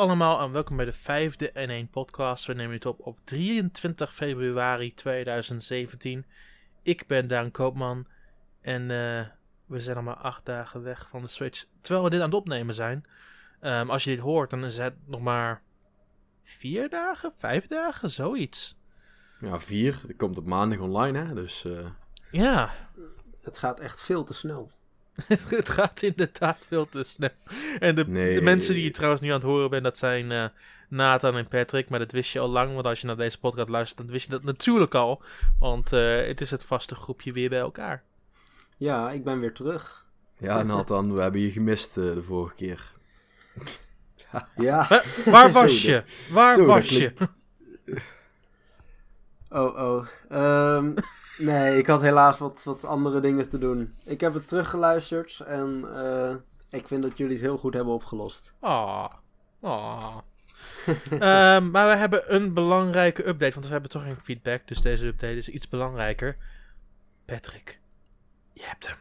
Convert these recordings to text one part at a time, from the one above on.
Allemaal en welkom bij de vijfde N1 podcast. We nemen dit op op 23 februari 2017. Ik ben Daan Koopman en eh, we zijn al maar acht dagen weg van de Switch. Terwijl we dit aan het opnemen zijn. Ehm, als je dit hoort, dan is het nog maar vier dagen, vijf dagen, zoiets. Ja, vier. Dat komt op maandag online, hè? Dus. eh, Ja, Het gaat echt veel te snel. het gaat inderdaad veel te snel. En de, Nee. de mensen die je trouwens nu aan het horen bent, dat zijn eh, Nathan en Patrick. Maar dat wist je al lang, want als je naar deze podcast luistert, dan wist je dat natuurlijk al. Want eh, het is het vaste groepje weer bij elkaar. Ja, ik ben weer terug. ja, Nathan, we hebben je gemist eh, de vorige keer. Ja. Wa- waar Zo, was je? Waar zo, was je? Oh, oh. Ehm, nee, ik had helaas wat, wat andere dingen te doen. Ik heb het teruggeluisterd en eh, ik vind dat jullie het heel goed hebben opgelost. Ah. Ah. Ehm, maar we hebben een belangrijke update, want we hebben toch geen feedback. Dus deze update is iets belangrijker. Patrick, je hebt hem.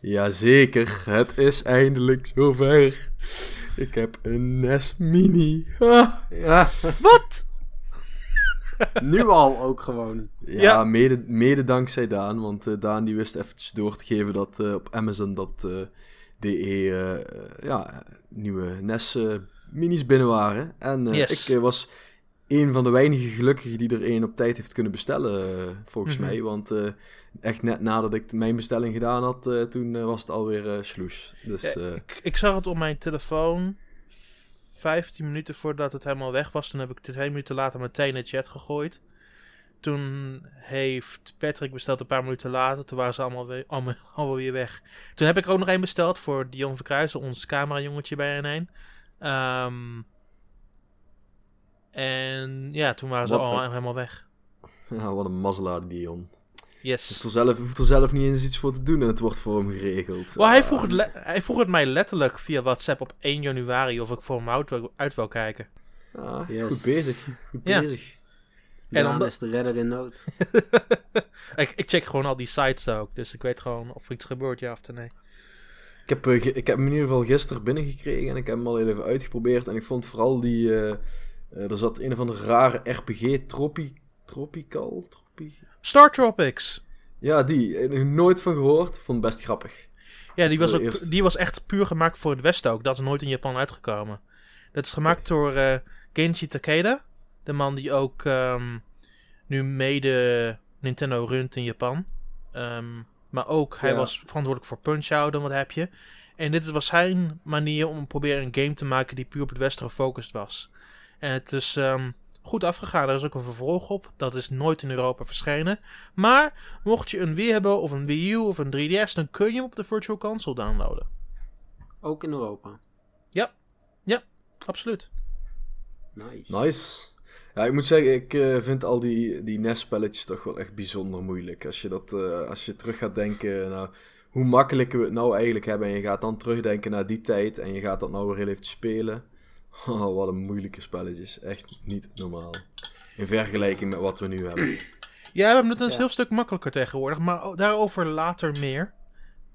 Jazeker, het is eindelijk zover. Ik heb een NES Mini. Ah. Ja, Wat? nu al ook gewoon. Ja, Ja. Mede, mede dankzij Daan, want eh, Daan die wist eventjes door te geven dat eh, op Amazon dat eh, DE ja, nieuwe NES eh, Minis binnen waren. En eh, Yes. ik was een van de weinige gelukkigen die er één op tijd heeft kunnen bestellen, volgens Mhm. mij. Want eh, echt net nadat ik mijn bestelling gedaan had, eh, toen was het alweer eh sloes. Dus Ja, eh, ik, ik zag het op mijn telefoon 15 minuten voordat het helemaal weg was. Toen heb ik twee minuten later meteen in de chat gegooid. Toen heeft Patrick besteld een paar minuten later. Toen waren ze allemaal weer, allemaal, allemaal weer weg. Toen heb ik er ook nog één besteld voor Dion Verkruijsen, ons camerajongetje bij N1. Ehm, en ja, toen waren ze allemaal helemaal weg. ja, wat een mazzelaar Dion. Yes. Hoeft er, zelf, hoeft er zelf niet eens iets voor te doen en het wordt voor hem geregeld. Wel, hij, vroeg het le- hij vroeg het mij letterlijk via WhatsApp op 1 januari of ik voor hem uit, wil- uit wil kijken. ah, Yes. Goed bezig, goed Ja. bezig. En omdat- is de redder in nood. ik, ik check gewoon al die sites ook, dus ik weet gewoon of er iets gebeurt, ja of nee. Ik heb, eh, ge- ik heb hem in ieder geval gisteren binnengekregen en ik heb hem al heel even uitgeprobeerd. En ik vond vooral die... eh, eh, er zat een of andere rare RPG, Tropi, Tropical? Tropi... Star Tropics! Ja, die. eh, nooit van gehoord. Vond best grappig. Ja, die was, ook, eerst. die was echt puur gemaakt voor het Westen ook. Dat is nooit in Japan uitgekomen. Dat is gemaakt door eh Genji Takeda. De man die ook ehm, nu mede Nintendo runt in Japan. Ehm, maar ook, hij Ja. was verantwoordelijk voor Punch-Out en wat heb je. En dit was zijn manier om proberen een game te maken die puur op het Westen gefocust was. En het is ehm, goed afgegaan. Er is ook een vervolg op. Dat is nooit in Europa verschenen. Maar mocht je een Wii hebben of een Wii U of een 3DS, dan kun je hem op de Virtual Console downloaden. Ook in Europa. Absoluut. Nice. Nice. Ja, ik moet zeggen, ik eh, vind al die, die NES-spelletjes toch wel echt bijzonder moeilijk. Als je, dat, eh, als je terug gaat denken naar hoe makkelijk we het nou eigenlijk hebben. En je gaat dan terugdenken naar die tijd en je gaat dat nou weer heel even spelen. Oh, wat een moeilijke spelletjes. Echt niet normaal. In vergelijking met wat we nu hebben. Ja, we hebben het een Ja. heel stuk makkelijker tegenwoordig, maar daarover later meer.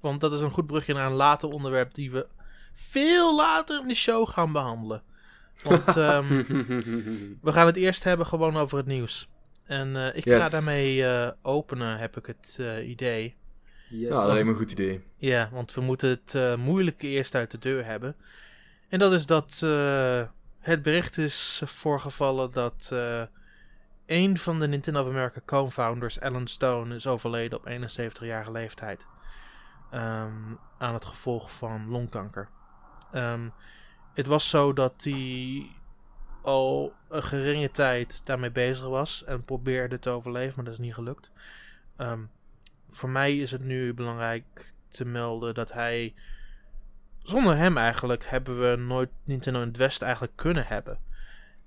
Want dat is een goed brugje naar een later onderwerp die we veel later in de show gaan behandelen. Want ehm, we gaan het eerst hebben gewoon over het nieuws. En eh, ik ga daarmee eh, openen, heb ik het eh, idee. Yes. Ja, dat lijkt me een goed idee. Ja, want we moeten het eh, moeilijke eerst uit de deur hebben. En dat is dat eh, het bericht is voorgevallen dat eh een van de Nintendo of America co-founders, Alan Stone, is overleden op 71-jarige leeftijd. Ehm, aan het gevolg van longkanker. Ehm, het was zo dat hij al een geringe tijd daarmee bezig was en probeerde te overleven, maar dat is niet gelukt. Ehm, voor mij is het nu belangrijk te melden dat hij. Zonder hem eigenlijk hebben we nooit Nintendo in het Westen eigenlijk kunnen hebben.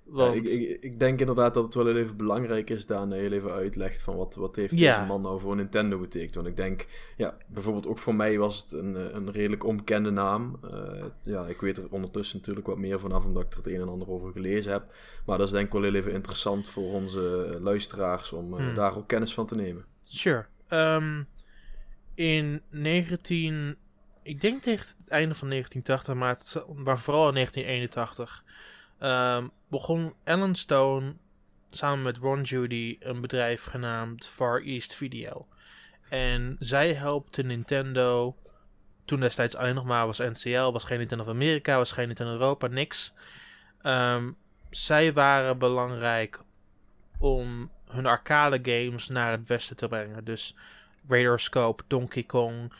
Want, Ja, ik, ik, ik denk inderdaad dat het wel heel even belangrijk is, Daan, heel even uitlegt van wat, wat heeft Ja. deze man nou voor Nintendo betekend. Want ik denk, ja, bijvoorbeeld ook voor mij was het een, eh, een redelijk onbekende naam. Eh, ja, ik weet er ondertussen natuurlijk wat meer vanaf, omdat ik er het een en ander over gelezen heb. Maar dat is denk ik wel heel even interessant voor onze eh, luisteraars om Hmm. daar ook kennis van te nemen. Sure. Ehm, in ik denk tegen het einde van 1980, maar, vooral in 1981, ehm, begon Alan Stone samen met Ron Judy een bedrijf genaamd Far East Video. En zij helpte Nintendo, toen destijds alleen nog maar was NCL, was geen Nintendo of Amerika, was geen Nintendo Europa, niks. Ehm, zij waren belangrijk om hun arcade games naar het westen te brengen. Dus Radarscope, Donkey Kong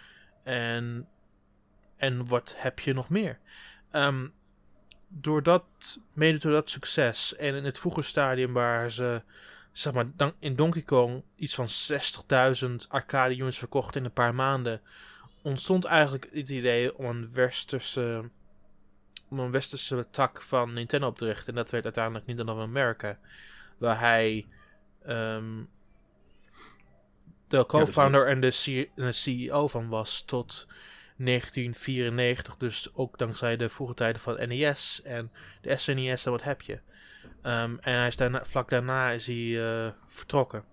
en, en wat heb je nog meer? Um, door dat, mede door dat succes en in het vroege stadium waar ze, zeg maar, in Donkey Kong iets van 60.000 arcade units verkocht in een paar maanden, ontstond eigenlijk het idee om een westerse, om een westerse tak van Nintendo op te richten. En dat werd uiteindelijk Nintendo of America, waar hij um, de co-founder en de, de CEO van was tot 1994. Dus ook dankzij de vroege tijden van NES en de SNES en wat heb je. Um, en hij is vlak daarna is hij uh, vertrokken.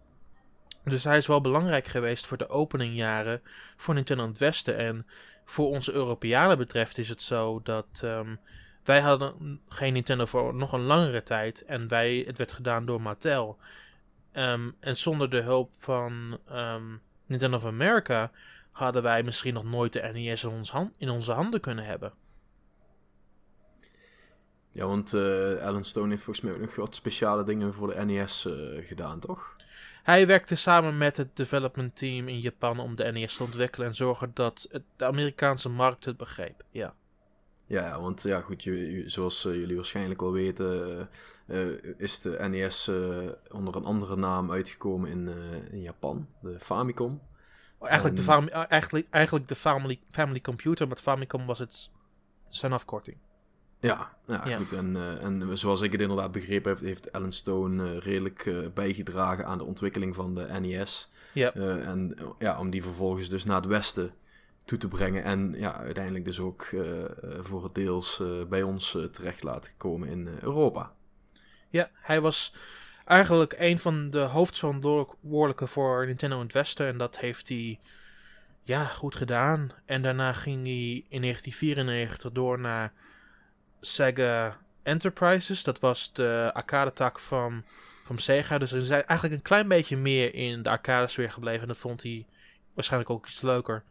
Dus hij is wel belangrijk geweest voor de openingjaren voor Nintendo in het Westen. En voor onze Europeanen betreft is het zo dat um, wij hadden geen Nintendo voor nog een langere tijd. En wij, het werd gedaan door Mattel. Um, en zonder de hulp van Nintendo of America hadden wij misschien nog nooit de NES in, ons hand, in onze handen kunnen hebben. Ja, want uh, Alan Stone heeft volgens mij ook nog wat speciale dingen voor de NES uh, gedaan, toch? Hij werkte samen met het development team in Japan om de NES te ontwikkelen en zorgen dat het, de Amerikaanse markt het begreep. Ja. Ja, want ja, goed, zoals uh, jullie waarschijnlijk wel weten, is de NES onder een andere naam uitgekomen in, in Japan, de Famicom. Eigenlijk, de, fam eigenlijk, eigenlijk de family, family computer, maar Famicom was het zijn afkorting. Ja, ja, goed. En, uh, en zoals ik het inderdaad begrepen heb, heeft Alan Stone uh, redelijk uh, bijgedragen aan de ontwikkeling van de NES. Ja. en ja, om die vervolgens dus naar het westen toe te brengen. En ja, uiteindelijk dus ook voor het deels bij ons terecht laten komen in Europa. Ja, hij was eigenlijk een van de hoofdverantwoordelijken voor Nintendo in het Westen. En dat heeft hij ja, goed gedaan. En daarna ging hij in 1994 door naar Sega Enterprises. Dat was de arcade-tak van, van Sega. Dus er is eigenlijk een klein beetje meer in de arcade-sfeer gebleven. En dat vond hij waarschijnlijk ook iets leuker.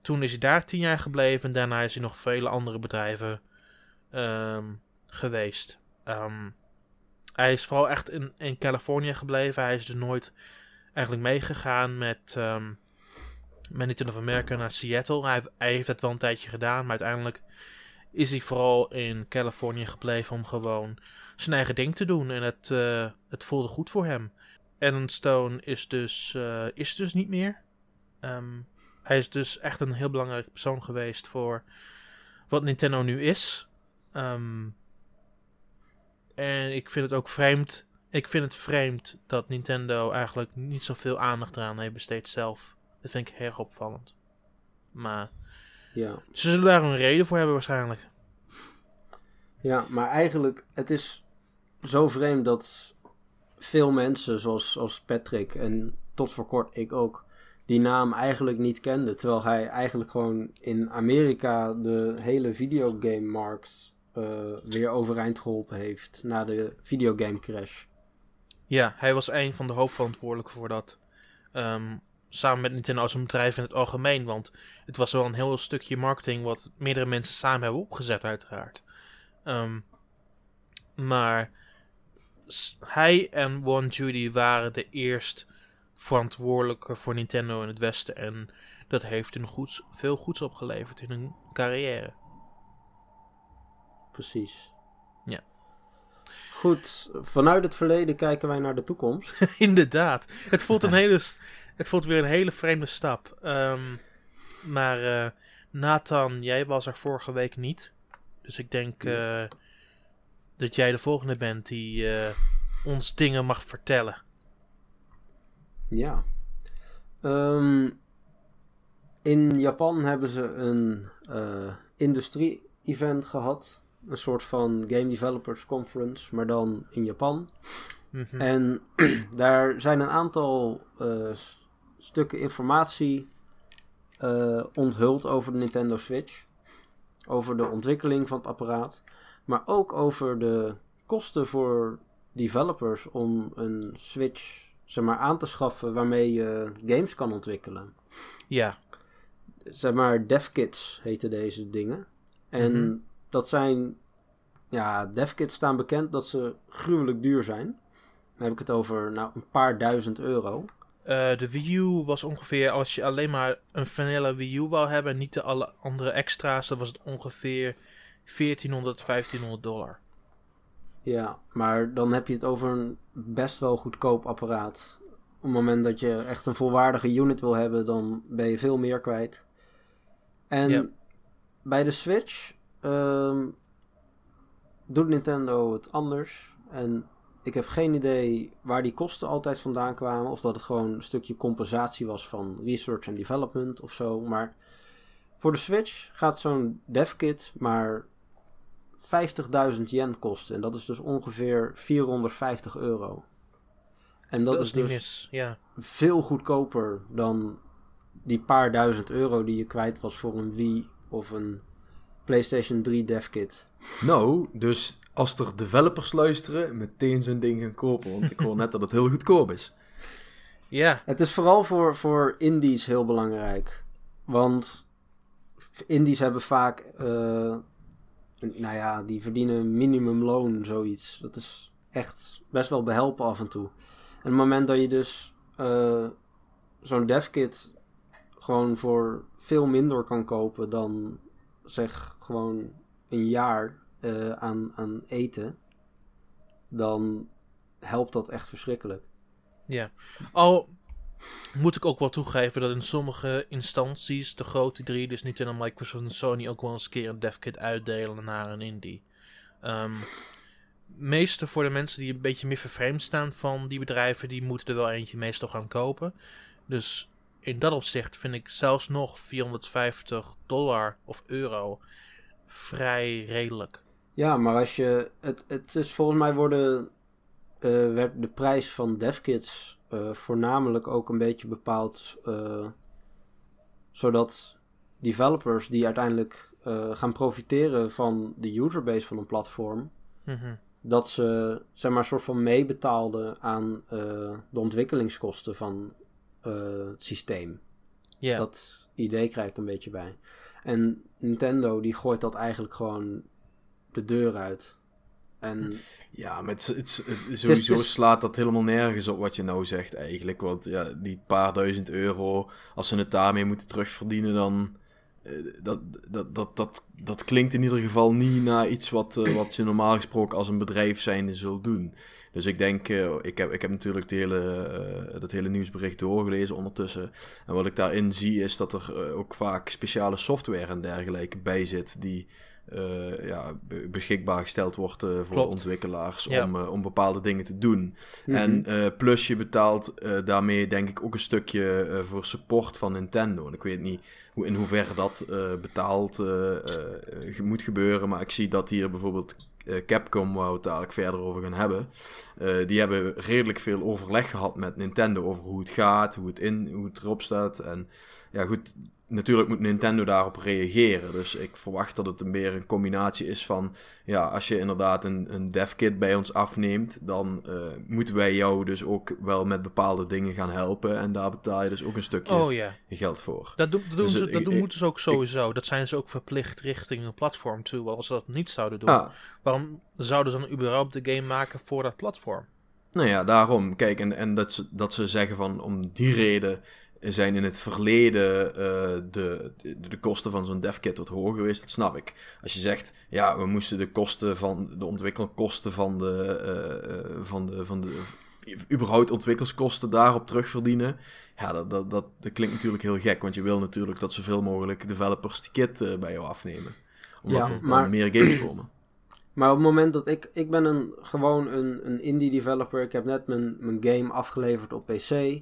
Toen is hij daar tien jaar gebleven. En daarna is hij nog vele andere bedrijven um, geweest. Um, hij is vooral echt in, in Californië gebleven. Hij is dus nooit eigenlijk meegegaan met, met Nintendo of America naar Seattle. Hij, heeft het wel een tijdje gedaan, maar uiteindelijk is hij vooral in Californië gebleven om gewoon zijn eigen ding te doen. En het, uh, het voelde goed voor hem. Alan Stone is dus, uh, is dus niet meer. Um, hij is dus echt een heel belangrijke persoon geweest voor wat Nintendo nu is. Um, en ik vind het ook vreemd. Ik vind het vreemd dat Nintendo eigenlijk niet zoveel aandacht eraan heeft besteed zelf. Dat vind ik erg opvallend. Maar ja. ze zullen daar een reden voor hebben waarschijnlijk. Ja, maar eigenlijk, het is zo vreemd dat veel mensen, zoals, zoals Patrick en tot voor kort ik ook, die naam eigenlijk niet kenden. Terwijl hij eigenlijk gewoon in Amerika de hele videogame-markt weer overeind geholpen heeft na de videogame crash. Ja, hij was een van de hoofdverantwoordelijken voor dat. Um, samen met Nintendo als een bedrijf in het algemeen. Want het was wel een heel stukje marketing wat meerdere mensen samen hebben opgezet, uiteraard. Um, maar hij en One Judy waren de eerst verantwoordelijke voor Nintendo in het Westen. En dat heeft hun goeds, veel goeds opgeleverd in hun carrière precies. Ja. Goed, vanuit het verleden kijken wij naar de toekomst. Inderdaad. Het voelt, een hele, het voelt weer een hele vreemde stap. Um, maar uh, Nathan, jij was er vorige week niet. Dus ik denk uh, dat jij de volgende bent die uh, ons dingen mag vertellen. Ja. Um, in Japan hebben ze een industrie-event gehad een soort van Game Developers Conference, maar dan in Japan. Mhm. En daar zijn een aantal uh, stukken informatie eh, onthuld over de Nintendo Switch. Over de ontwikkeling van het apparaat. Maar ook over de kosten voor developers om een Switch zeg maar, aan te schaffen waarmee je games kan ontwikkelen. Ja, Zeg maar, devkits heten deze dingen. En Mhm. Dat zijn, ja, devkits staan bekend dat ze gruwelijk duur zijn. Dan heb ik het over, nou, een paar duizend euro. eh, de Wii U was ongeveer, als je alleen maar een vanilla Wii U wou hebben, en niet de alle andere extra's, dan was het ongeveer 1400, 1500 dollar. Ja, maar dan heb je het over een best wel goedkoop apparaat. Op het moment dat je echt een volwaardige unit wil hebben, dan ben je veel meer kwijt. En Ja. bij de Switch ehm, doet Nintendo het anders. En ik heb geen idee waar die kosten altijd vandaan kwamen. Of dat het gewoon een stukje compensatie was van research en development of zo. Maar voor de Switch gaat zo'n devkit maar 50.000 yen kosten. En dat is dus ongeveer 450 euro. En dat, Dat, is dus. Ja. veel goedkoper dan die paar duizend euro die je kwijt was voor een Wii of een PlayStation 3 devkit. Nou, dus als er developers luisteren, meteen zo'n ding gaan kopen. Want ik hoor net dat het heel goedkoop is. ja, Het is vooral voor, voor indies heel belangrijk. Want indies hebben vaak, eh, nou ja, die verdienen minimumloon, zoiets. Dat is echt best wel behelpen af en toe. En op het moment dat je dus eh, zo'n devkit gewoon voor veel minder kan kopen dan zeg gewoon een jaar eh, aan, aan eten, dan helpt dat echt verschrikkelijk. Ja. Al moet ik ook wel toegeven dat in sommige instanties de grote drie, dus Nintendo, Microsoft en Sony, ook wel eens een keer een devkit uitdelen naar een indie. Ehm meeste voor de mensen die een beetje meer vervreemd staan van die bedrijven, die moeten er wel eentje meestal gaan kopen. Dus in dat opzicht vind ik zelfs nog 450 dollar of euro vrij redelijk. Ja, maar als je. Het, het is volgens mij worden. eh, werd de prijs van devkits eh, voornamelijk ook een beetje bepaald. eh, zodat developers die uiteindelijk gaan profiteren van de userbase van een platform. Mhm. dat ze zeg maar een soort van meebetaalden aan de ontwikkelingskosten van systeem. Ja, Dat idee krijg ik een beetje bij. En Nintendo die gooit dat eigenlijk gewoon de deur uit. En Ja, maar het, het, het- sowieso slaat dat helemaal nergens op wat je nou zegt eigenlijk. Want ja, die paar duizend euro, als ze het daarmee moeten terugverdienen, dan... eh, Dat, dat, dat, dat, dat klinkt in ieder geval niet naar iets wat, eh, wat je normaal gesproken als een bedrijf zijnde zult doen. Dus ik denk, eh, ik, heb, ik heb natuurlijk de hele, eh, dat hele nieuwsbericht doorgelezen ondertussen. En wat ik daarin zie is dat er eh, ook vaak speciale software en dergelijke bij zit die eh, ja, be- beschikbaar gesteld wordt eh, voor Klopt. ontwikkelaars Ja. om, om bepaalde dingen te doen. Mhm. En eh, plus je betaalt eh, daarmee denk ik ook een stukje eh, voor support van Nintendo. En ik weet niet hoe, in hoeverre dat eh, betaald moet gebeuren. Maar ik zie dat hier bijvoorbeeld Capcom, waar we het dadelijk verder over gaan hebben. eh, die hebben redelijk veel overleg gehad met Nintendo over hoe het gaat, hoe het, in, hoe het erop staat. En ja, goed, natuurlijk moet Nintendo daarop reageren. Dus ik verwacht dat het meer een combinatie is van... Ja, als je inderdaad een, een devkit bij ons afneemt... dan eh, moeten wij jou dus ook wel met bepaalde dingen gaan helpen. En daar betaal je dus ook een stukje oh geld voor. Dat, doen, dat, doen Dus, ze, eh, dat ik- doen, moeten ze ook sowieso. dat zijn ze ook verplicht richting een platform toe. Want als ze dat niet zouden doen, Ah, waarom zouden ze dan überhaupt de game maken voor dat platform? Nou ja, daarom. Kijk, en, en dat, ze, dat ze zeggen van om die reden zijn in het verleden eh, de, de, de kosten van zo'n devkit wat hoger geweest, dat snap ik. Als je zegt, ja, we moesten de kosten van de ontwikkelkosten van de, eh, eh, van de, van de überhaupt ontwikkelskosten daarop terugverdienen. Ja, dat, dat, dat, dat klinkt natuurlijk heel gek, want je wil natuurlijk dat zoveel mogelijk developers die kit bij jou afnemen. Omdat Ja, er maar- meer games komen. Maar op het moment dat ik... Ik ben een, gewoon een, een indie developer. Ik heb net mijn, mijn game afgeleverd op PC.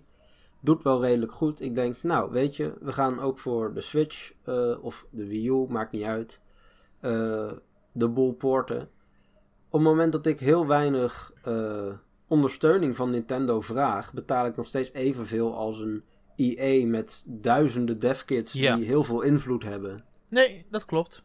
Doet wel redelijk goed. Ik denk, nou weet je, we gaan ook voor de Switch eh, of de Wii U, maakt niet uit. eh, de boel porten. Op het moment dat ik heel weinig eh, ondersteuning van Nintendo vraag, betaal ik nog steeds evenveel als een EA met duizenden devkits Ja. die heel veel invloed hebben. Nee, dat klopt.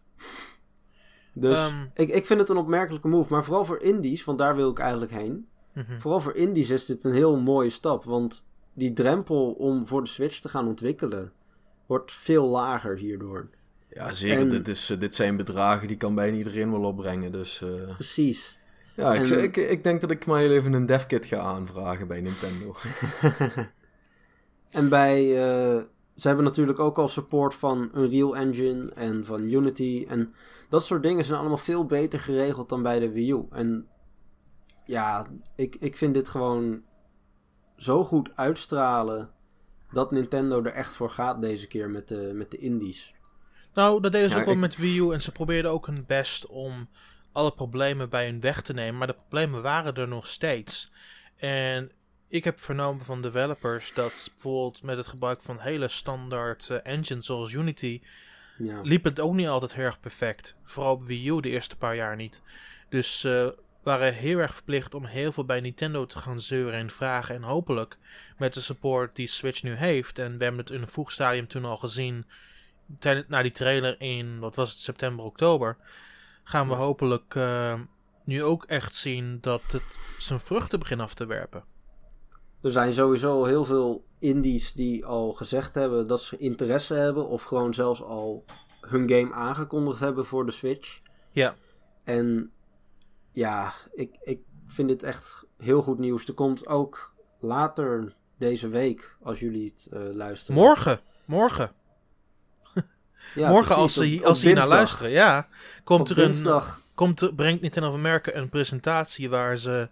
Dus Ehm. ik, ik vind het een opmerkelijke move. Maar vooral voor indies, want daar wil ik eigenlijk heen. Mhm. Vooral voor indies is dit een heel mooie stap. Want die drempel om voor de Switch te gaan ontwikkelen wordt veel lager hierdoor. Ja, zeker. En- Dit, is, eh, dit zijn bedragen die kan bijna iedereen wel opbrengen. Dus eh, Precies. ja, ik, En- ik, ik denk dat ik maar heel even een devkit ga aanvragen bij Nintendo. En bij. eh, ze hebben natuurlijk ook al support van Unreal Engine en van Unity. En dat soort dingen zijn allemaal veel beter geregeld dan bij de Wii U. En ja, ik, ik vind dit gewoon zo goed uitstralen. Dat Nintendo er echt voor gaat deze keer met de, met de indies. Nou, dat deden ze Ja, ook wel ik- met Wii U. En ze probeerden ook hun best om alle problemen bij hun weg te nemen. Maar de problemen waren er nog steeds. En ik heb vernomen van developers dat bijvoorbeeld met het gebruik van hele standaard eh, engines zoals Unity. Ja, liep het ook niet altijd heel erg perfect. Vooral op Wii U de eerste paar jaar niet. Dus ze waren heel erg verplicht om heel veel bij Nintendo te gaan zeuren en vragen. En hopelijk met de support die Switch nu heeft. En we hebben het in een vroeg stadium toen al gezien. Tijdens, na die trailer in, wat was het, september, oktober. Gaan we hopelijk eh, nu ook echt zien dat het zijn vruchten begint af te werpen. Er zijn sowieso heel veel indies die al gezegd hebben dat ze interesse hebben. Of gewoon zelfs al hun game aangekondigd hebben voor de Switch. Ja. En ja, ik, ik vind dit echt heel goed nieuws. Er komt ook later deze week, als jullie het eh, luisteren. Morgen, morgen. Ja, morgen precies, als ze, op- op als ze naar luisteren, ja. Komt Op er een, komt brengt Nintendo of America een presentatie waar ze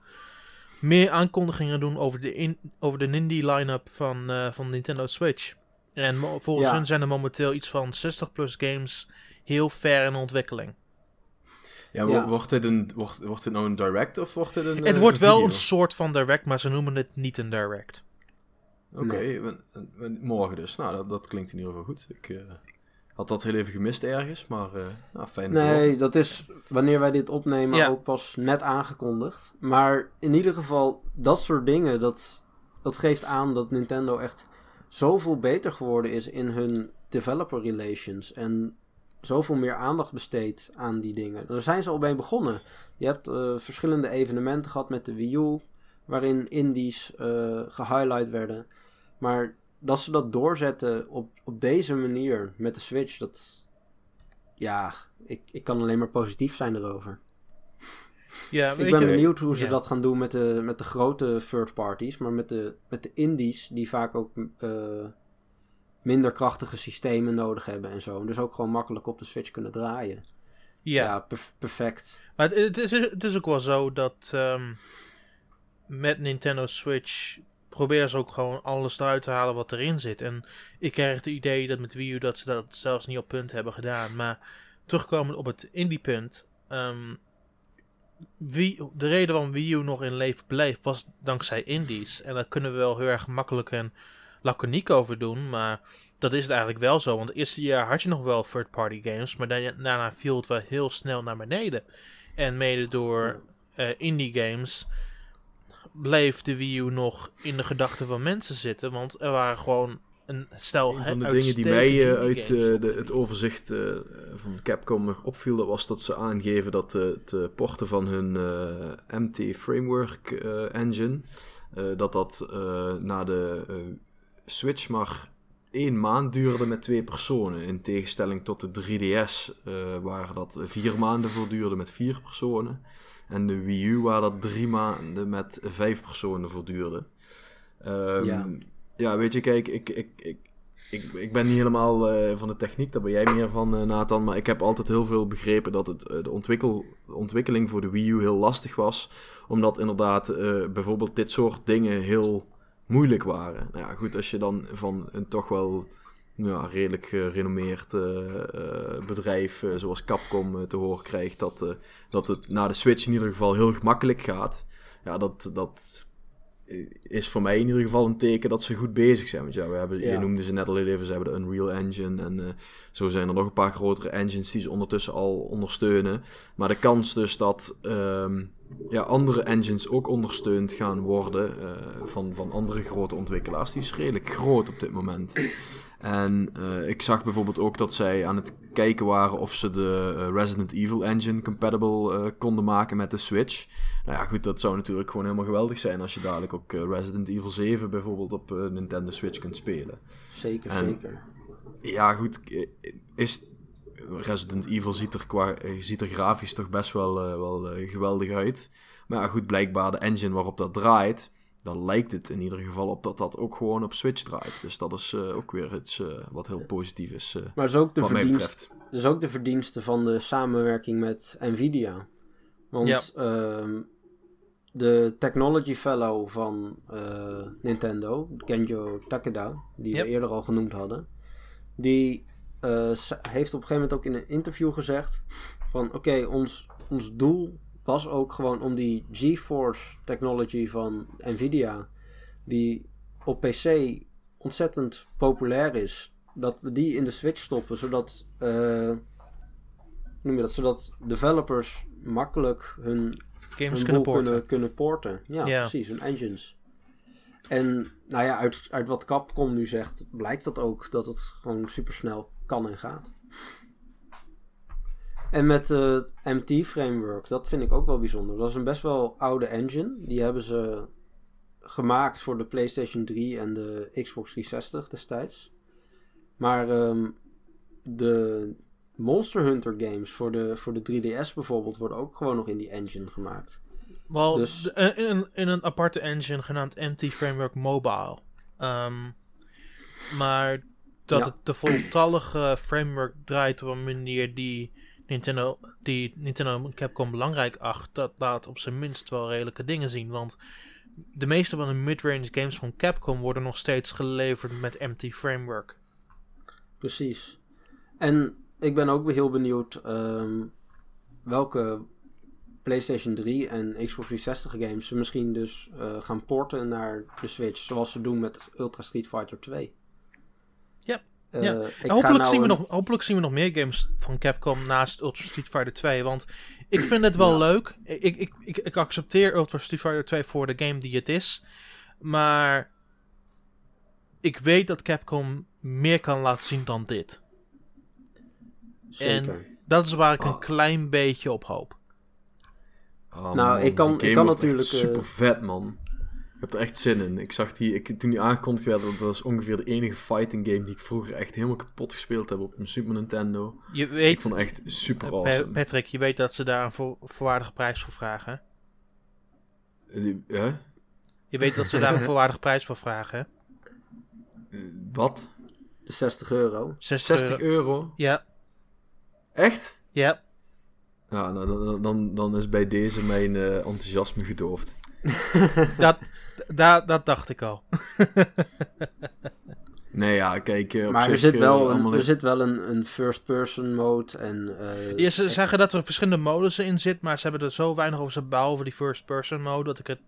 meer aankondigingen doen over de, in, over de Nindy line-up van, eh, van Nintendo Switch. En volgens Ja. hun zijn er momenteel iets van 60 plus games heel ver in ontwikkeling. Ja, wo- Ja. Wordt, dit een, wordt, wordt dit nou een direct of wordt dit een het eh, wordt wel video? een soort van direct, maar ze noemen het niet een direct. Oké, Nee. morgen dus. Nou, dat, dat klinkt in ieder geval goed. Ik eh, had dat heel even gemist ergens, maar eh nou, fijn. Nee, dat is wanneer wij dit opnemen Ja. ook pas net aangekondigd. Maar in ieder geval, dat soort dingen, dat, dat geeft aan dat Nintendo echt zoveel beter geworden is in hun developer relations. En zoveel meer aandacht besteedt aan die dingen. Daar zijn ze al bij begonnen. Je hebt eh, verschillende evenementen gehad met de Wii U, waarin indies eh gehighlight werden. Maar dat ze dat doorzetten op, op deze manier met de Switch, dat. Ja, ik, ik kan alleen maar positief zijn erover. Ja, Ik ben je, benieuwd hoe ze ja. dat gaan doen met de, met de grote third parties, maar met de, met de indies, die vaak ook eh, minder krachtige systemen nodig hebben en zo. Dus ook gewoon makkelijk op de Switch kunnen draaien. ja. Ja, perf- perfect. Maar het, is, het is ook wel zo dat ehm, met Nintendo Switch proberen ze ook gewoon alles eruit te halen wat erin zit. En ik krijg het idee dat met Wii U dat ze dat zelfs niet op punt hebben gedaan. Maar terugkomend op het indie punt. ehm, Wii, de reden waarom Wii U nog in leven bleef was dankzij indies. En daar kunnen we wel heel erg makkelijk en laconiek over doen. Maar dat is het eigenlijk wel zo. Want het eerste jaar had je nog wel third-party games. Maar daarna viel het wel heel snel naar beneden. En mede door eh, indie games bleef de Wii U nog in de gedachten van mensen zitten. Want er waren gewoon een stel Een van de dingen die mij eh, uit eh, de, het overzicht van Capcom opviel, dat was dat ze aangeven dat het porten van hun MT Framework engine, dat dat na de Switch maar één maand duurde met twee personen. In tegenstelling tot de 3DS, eh, waar dat vier maanden voor duurde met vier personen. En de Wii U, waar dat drie maanden met vijf personen voor duurde. Ehm, Ja. ja, weet je, kijk, ik, ik, ik, ik, ik ben niet helemaal eh, van de techniek, daar ben jij meer van, eh, Nathan. Maar ik heb altijd heel veel begrepen dat het, de, ontwikkel, ontwikkeling voor de Wii U heel lastig was. Omdat inderdaad bijvoorbeeld dit soort dingen heel moeilijk waren. Nou ja, goed, als je dan van een toch wel ja, redelijk gerenommeerd eh, eh, bedrijf eh, zoals Capcom te horen krijgt dat, dat het na de Switch in ieder geval heel gemakkelijk gaat. Ja, dat, dat is voor mij in ieder geval een teken dat ze goed bezig zijn. Want ja, we hebben, Ja. je noemde ze net al even, ze hebben de Unreal Engine en eh, zo zijn er nog een paar grotere engines die ze ondertussen al ondersteunen. Maar de kans dus dat ehm, ja, andere engines ook ondersteund gaan worden eh, van, van andere grote ontwikkelaars, die is redelijk groot op dit moment. En eh, ik zag bijvoorbeeld ook dat zij aan het kijken waren of ze de eh, Resident Evil engine compatible eh, konden maken met de Switch. Nou ja, goed, dat zou natuurlijk gewoon helemaal geweldig zijn als je dadelijk ook Resident Evil 7 bijvoorbeeld op Nintendo Switch kunt spelen. Zeker, En- zeker. Ja, goed, is Resident Evil ziet er, qua, ziet er grafisch toch best wel, wel geweldig uit. Maar ja, goed, blijkbaar de engine waarop dat draait, dan lijkt het in ieder geval op dat dat ook gewoon op Switch draait. Dus dat is eh, ook weer iets eh, wat heel positief is, eh, Maar is ook de wat mij verdienste betreft. Dat is ook de verdienste van de samenwerking met Nvidia. Want Ja. ehm, de Technology Fellow van eh, Nintendo, Kenjo Takeda, die Yep. we eerder al genoemd hadden, die eh, heeft op een gegeven moment ook in een interview gezegd van oké, ons, ons doel was ook gewoon om die GeForce technology van Nvidia, die op PC ontzettend populair is, dat we die in de Switch stoppen, zodat, eh, noem je dat, zodat developers makkelijk hun, Games hun kunnen porten. kunnen, kunnen porten. Ja, Ja. precies, hun engines. En nou ja, uit, uit wat Capcom nu zegt, blijkt dat ook dat het gewoon super snel kan en gaat. En met het MT-framework, dat vind ik ook wel bijzonder. Dat is een best wel oude engine. Die hebben ze gemaakt voor de PlayStation 3 en de Xbox 360 destijds. Maar ehm, de Monster Hunter games voor de, voor de 3DS bijvoorbeeld worden ook gewoon nog in die engine gemaakt. Wel, Dus- in, een, in een aparte engine genaamd MT Framework Mobile. Ehm, maar dat Ja. het de voltallige framework draait op een manier die Nintendo, die Nintendo en Capcom belangrijk acht, dat laat op zijn minst wel redelijke dingen zien. Want de meeste van de midrange games van Capcom worden nog steeds geleverd met MT Framework. Precies. En ik ben ook heel benieuwd ehm, welke PlayStation 3 en Xbox 360 games ze misschien dus eh, gaan porten naar de Switch. Zoals ze doen met Ultra Street Fighter 2. Ja, Eh, ja. ik En ga hopelijk, nou zien we een- nog, hopelijk zien we nog meer games van Capcom naast Ultra Street Fighter 2. Want ik vind het wel Ja. leuk. Ik, ik, ik, ik accepteer Ultra Street Fighter 2 voor de game die het is. Maar ik weet dat Capcom meer kan laten zien dan dit. Zeker. Dat is waar ik een Ah. klein beetje op hoop. Oh, Nou, ik kan- ik game kan natuurlijk, eh, super vet, man. Ik heb er echt zin in. Ik zag die, ik, toen die aangekondigd werd, dat was ongeveer de enige fighting game die ik vroeger echt helemaal kapot gespeeld heb op mijn Super Nintendo. Je Ik weet, vond het echt super awesome. Pa- Patrick, je weet dat ze daar een voor, voorwaardige prijs voor vragen. Eh, die- hè? Je weet dat ze daar een voorwaardige prijs voor vragen. Eh, wat? De 60 euro. 60, 60 euro. euro? Ja, Echt? ja. Ja, nou, dan, dan, dan is bij deze mijn eh, enthousiasme gedoofd. Dat, da, dat dacht ik al. Nee, ja, kijk, eh, op Maar er zit eh, wel een, er zit wel een, een first-person mode. En, eh, Ja, ze zeggen dat er verschillende modussen in zit, maar ze hebben er zo weinig over, behalve die first person mode, dat ik het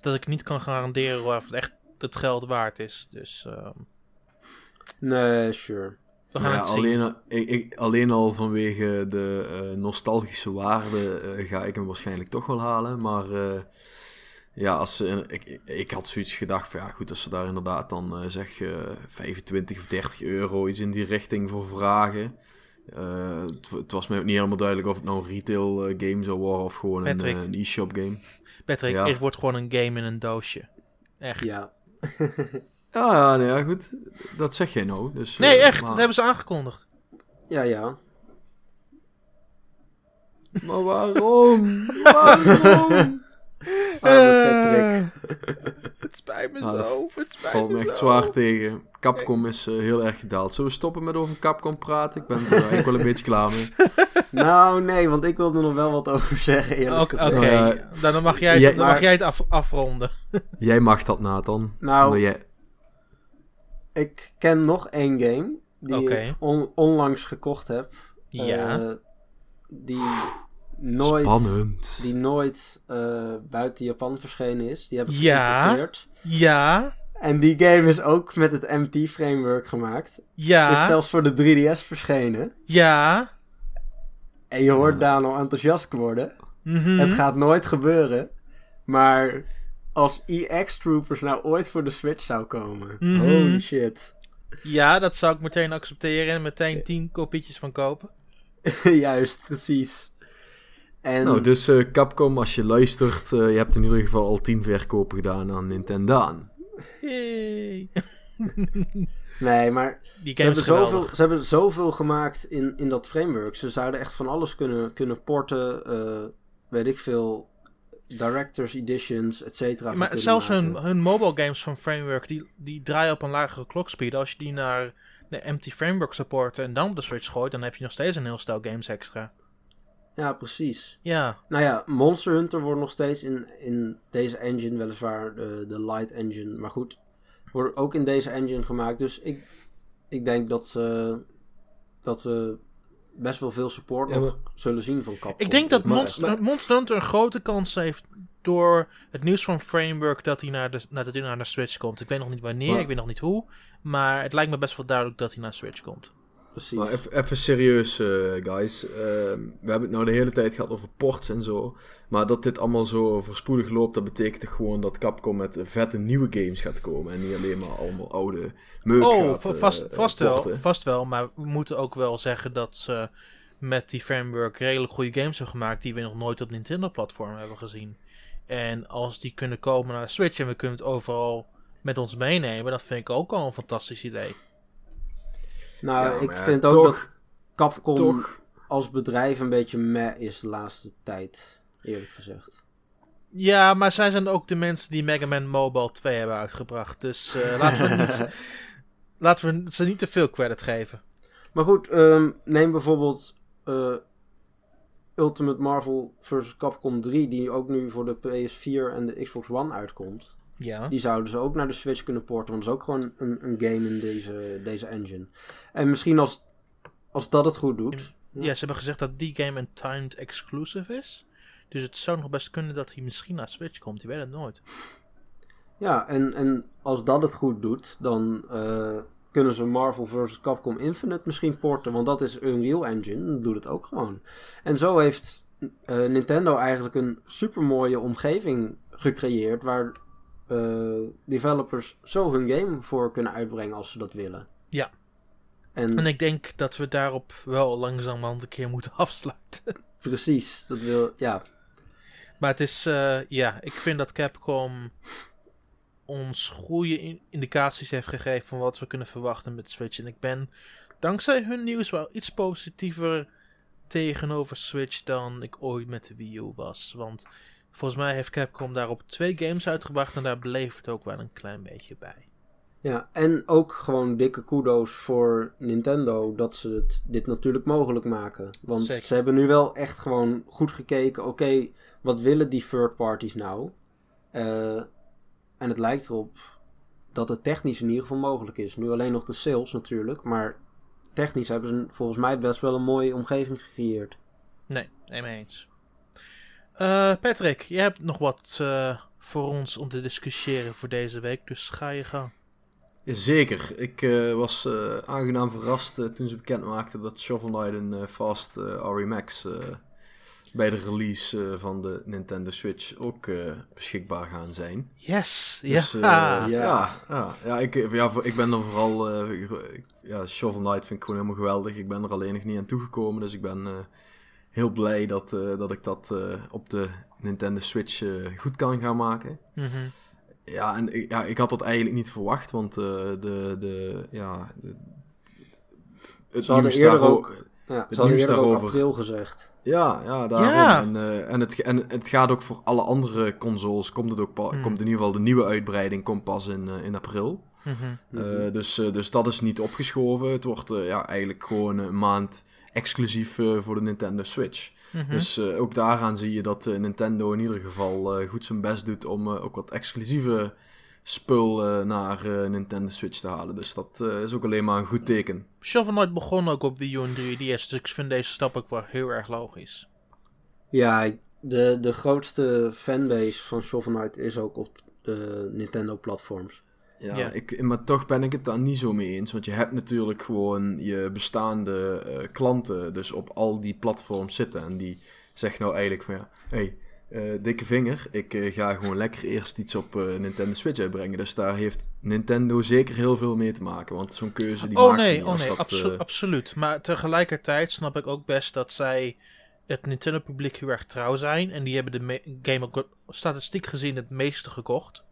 dat ik niet kan garanderen of het echt het geld waard is. Dus ehm, Nee, sure. we gaan ja, het zien. alleen, al- ik, ik, alleen al vanwege de eh, nostalgische waarde ga ik hem waarschijnlijk toch wel halen. Maar eh, ja, als ze, ik, ik, had zoiets gedacht van ja, goed, als ze daar inderdaad dan eh, zeg eh 25 of 30 euro iets in die richting voor vragen. Eh, het, was mij ook niet helemaal duidelijk of het nou een retail eh, game zou worden of gewoon een, Patrick. eh, een e-shop game. Patrick, ja. het wordt gewoon een game in een doosje. Echt. Ja. Ja, ja, nee, ja, goed. Dat zeg jij nou. Dus, Nee, eh, echt. maar- Dat hebben ze aangekondigd. Ja, ja. Maar waarom? waarom? Arme Patrick. het spijt me Nou, dat zo. Het spijt Valt me echt zwaar tegen. Capcom is eh, heel erg gedaald. Zullen we stoppen met over Capcom praten? Ik ben er eigenlijk wel een beetje klaar mee. Nou, nee, want ik wilde er nog wel wat over zeggen, eerlijk Oké, gezegd. oké. dan, dan mag jij het, jij- dan mag maar- jij het af, afronden. Jij mag dat, Nathan. Nou, jij... ik ken nog één game die ik on- onlangs gekocht heb. Ja. Eh, die nooit, Spannend. die nooit eh, buiten Japan verschenen is. Die hebben Ja. geïmporteerd. Ja, En die game is ook met het MT-framework gemaakt. Is ja, zelfs voor de 3DS verschenen. ja. En je hoort Ja. Dano enthousiast worden. mhm. Het gaat nooit gebeuren. Maar als EX Troopers nou ooit voor de Switch zou komen. Mhm. Holy shit. Ja, dat zou ik meteen accepteren en meteen 10 kopietjes van kopen. Juist, precies. En Nou, dus eh, Capcom, als je luistert, eh, je hebt in ieder geval al 10 verkopen gedaan aan Nintendo. Yay. nee, maar Die ze hebben, zoveel, ze hebben zoveel gemaakt in, in dat framework. Ze zouden echt van alles kunnen, kunnen porten. eh, weet ik veel. Directors editions, et cetera. Maar zelfs hun, hun mobile games van Framework, die, die draaien op een lagere clockspeed. Als je die naar de empty Framework supporten en dan op de Switch gooit, dan heb je nog steeds een heel stel games extra. Ja, precies. Ja, Nou ja, Monster Hunter wordt nog steeds in, in deze engine, weliswaar de, de Light Engine. Maar goed, wordt ook in deze engine gemaakt. Dus ik, ik denk dat, ze, dat we best wel veel support Ja, nog zullen zien van Capcom. ik denk dat Maar- Monster, maar- Monster Hunter een grote kans heeft door het nieuws van Framework dat hij naar de, naar de, naar de Switch komt. Ik weet nog niet wanneer, Maar- ik weet nog niet hoe, maar het lijkt me best wel duidelijk dat hij naar Switch komt. Precies. Maar even, serieus, eh, guys. Ehm, we hebben het nou de hele tijd gehad over ports en zo. Maar dat dit allemaal zo voorspoedig loopt, dat betekent toch gewoon dat Capcom met vette nieuwe games gaat komen. En niet alleen maar allemaal oude meuk Oh, gaat, eh, vast, eh, vast, wel, vast wel. Maar we moeten ook wel zeggen dat ze met die framework redelijk goede games hebben gemaakt die we nog nooit op Nintendo-platform hebben gezien. En als die kunnen komen naar de Switch en we kunnen het overal met ons meenemen, dat vind ik ook al een fantastisch idee. Nou, Ja, ik vind ook toch, dat Capcom toch als bedrijf een beetje meh is de laatste tijd, eerlijk gezegd. Ja, maar zij zijn ook de mensen die Mega Man Mobile 2 hebben uitgebracht. Dus eh, laten, we niet, laten we ze niet te veel credit geven. Maar goed, ehm, neem bijvoorbeeld eh, Ultimate Marvel vs. Capcom 3, die ook nu voor de PS4 en de Xbox One uitkomt. Ja. Die zouden ze ook naar de Switch kunnen porten, want dat is ook gewoon een, een game in deze, deze engine. En misschien als, als dat het goed doet. Ja, ze hebben gezegd dat die game een timed exclusive is. Dus het zou nog best kunnen dat hij misschien naar Switch komt. Je weet het nooit. Ja, en, en als dat het goed doet, dan eh, kunnen ze Marvel vs. Capcom Infinite misschien porten, want dat is Unreal Engine, dat doet het ook gewoon. En zo heeft eh, Nintendo eigenlijk een super mooie omgeving gecreëerd waar eh, developers zo hun game voor kunnen uitbrengen als ze dat willen. Ja. En, En ik denk dat we daarop wel langzamerhand een keer moeten afsluiten. precies, dat wil, ja, Maar het is, eh, ja, ik vind dat Capcom ons goede in- indicaties heeft gegeven van wat we kunnen verwachten met Switch. En ik ben dankzij hun nieuws wel iets positiever tegenover Switch dan ik ooit met de Wii U was. Want volgens mij heeft Capcom daarop twee games uitgebracht en daar bleef het ook wel een klein beetje bij. Ja, en ook gewoon dikke kudo's voor Nintendo dat ze het, dit natuurlijk mogelijk maken. Want Zeker. ze hebben nu wel echt gewoon goed gekeken, oké, wat willen die third parties nou? Eh, en het lijkt erop dat het technisch in ieder geval mogelijk is. Nu alleen nog de sales natuurlijk, maar technisch hebben ze volgens mij best wel een mooie omgeving gecreëerd. Nee, mee eens. Eh, Patrick, jij hebt nog wat eh, voor ons om te discussiëren voor deze week, dus ga je gang. Zeker. Ik eh, was eh, aangenaam verrast toen ze bekend maakten dat Shovel Knight en eh, Fast eh, RE Max eh, bij de release eh, van de Nintendo Switch ook eh, beschikbaar gaan zijn. Yes! Dus, ja! Ja. ja, ja, ja, ik, ja, ik ben er vooral. eh, ja, Shovel Knight vind ik gewoon helemaal geweldig. Ik ben er alleen nog niet aan toegekomen. Dus ik ben eh, heel blij dat, eh, dat ik dat eh, op de Nintendo Switch eh, goed kan gaan maken. Mhm. Ja, en ik- ja, ik had dat eigenlijk niet verwacht, want eh, de, de, ja, de, het Ze nieuws eerder ook, ja, het nieuws daarover. april gezegd. Ja, ja, daarom. Ja. En, eh, en, het, en het gaat ook voor alle andere consoles, komt het ook pa- Hmm. komt in ieder geval de nieuwe uitbreiding komt pas in, eh, in april. Mhm. Eh, dus, eh, dus dat is niet opgeschoven. Het wordt eh, ja, eigenlijk gewoon een maand exclusief eh, voor de Nintendo Switch. Mhm. Dus eh, ook daaraan zie je dat eh, Nintendo in ieder geval eh, goed zijn best doet om eh, ook wat exclusieve spul eh, naar eh, Nintendo Switch te halen. Dus dat eh, is ook alleen maar een goed teken. Shovel Knight begon ook op Wii U en 3DS, dus ik vind deze stap ook wel heel erg logisch. Ja, de, de grootste fanbase van Shovel Knight is ook op de Nintendo-platforms. Ja, Ja. Ik, maar toch ben ik het daar niet zo mee eens. Want je hebt natuurlijk gewoon je bestaande eh, klanten dus op al die platforms zitten. En die zeggen nou eigenlijk van ja, hey, eh, dikke vinger, ik eh, ga gewoon lekker eerst iets op Nintendo Switch uitbrengen. Dus daar heeft Nintendo zeker heel veel mee te maken. Want zo'n keuze die Oh maakt nee, niet oh nee, dat, abso- absoluut. Maar tegelijkertijd snap ik ook best dat zij het Nintendo-publiek heel erg trouw zijn. En die hebben de me- game ook statistiek gezien het meeste gekocht.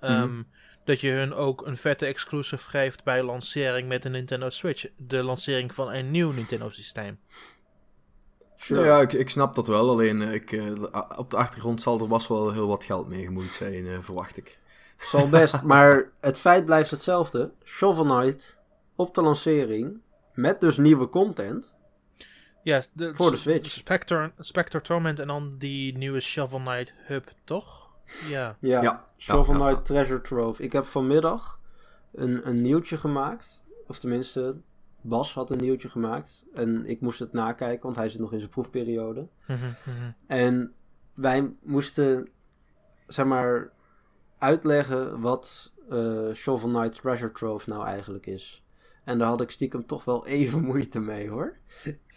Ehm, Mhm. Dat je hun ook een vette exclusive geeft bij lancering met de Nintendo Switch. De lancering van een nieuw Nintendo-systeem. Sure. Nou ja, ik, ik snap dat wel. Alleen eh, ik, eh, op de achtergrond zal er was wel heel wat geld mee gemoeid zijn, eh, verwacht ik. Zal best, maar het feit blijft hetzelfde. Shovel Knight op de lancering, met dus nieuwe content. Ja, de, Voor de Switch. Spectre, Spectre Torment en dan die nieuwe Shovel Knight Hub, toch? Ja. Ja, Ja, Shovel ja, ja, Knight Treasure Trove. Ik heb vanmiddag een, een nieuwtje gemaakt. Of tenminste, Bas had een nieuwtje gemaakt. En ik moest het nakijken, want hij zit nog in zijn proefperiode. Mhm, mhm. En wij moesten, zeg maar, uitleggen wat eh, Shovel Knight Treasure Trove nou eigenlijk is. En daar had ik stiekem toch wel even moeite mee hoor.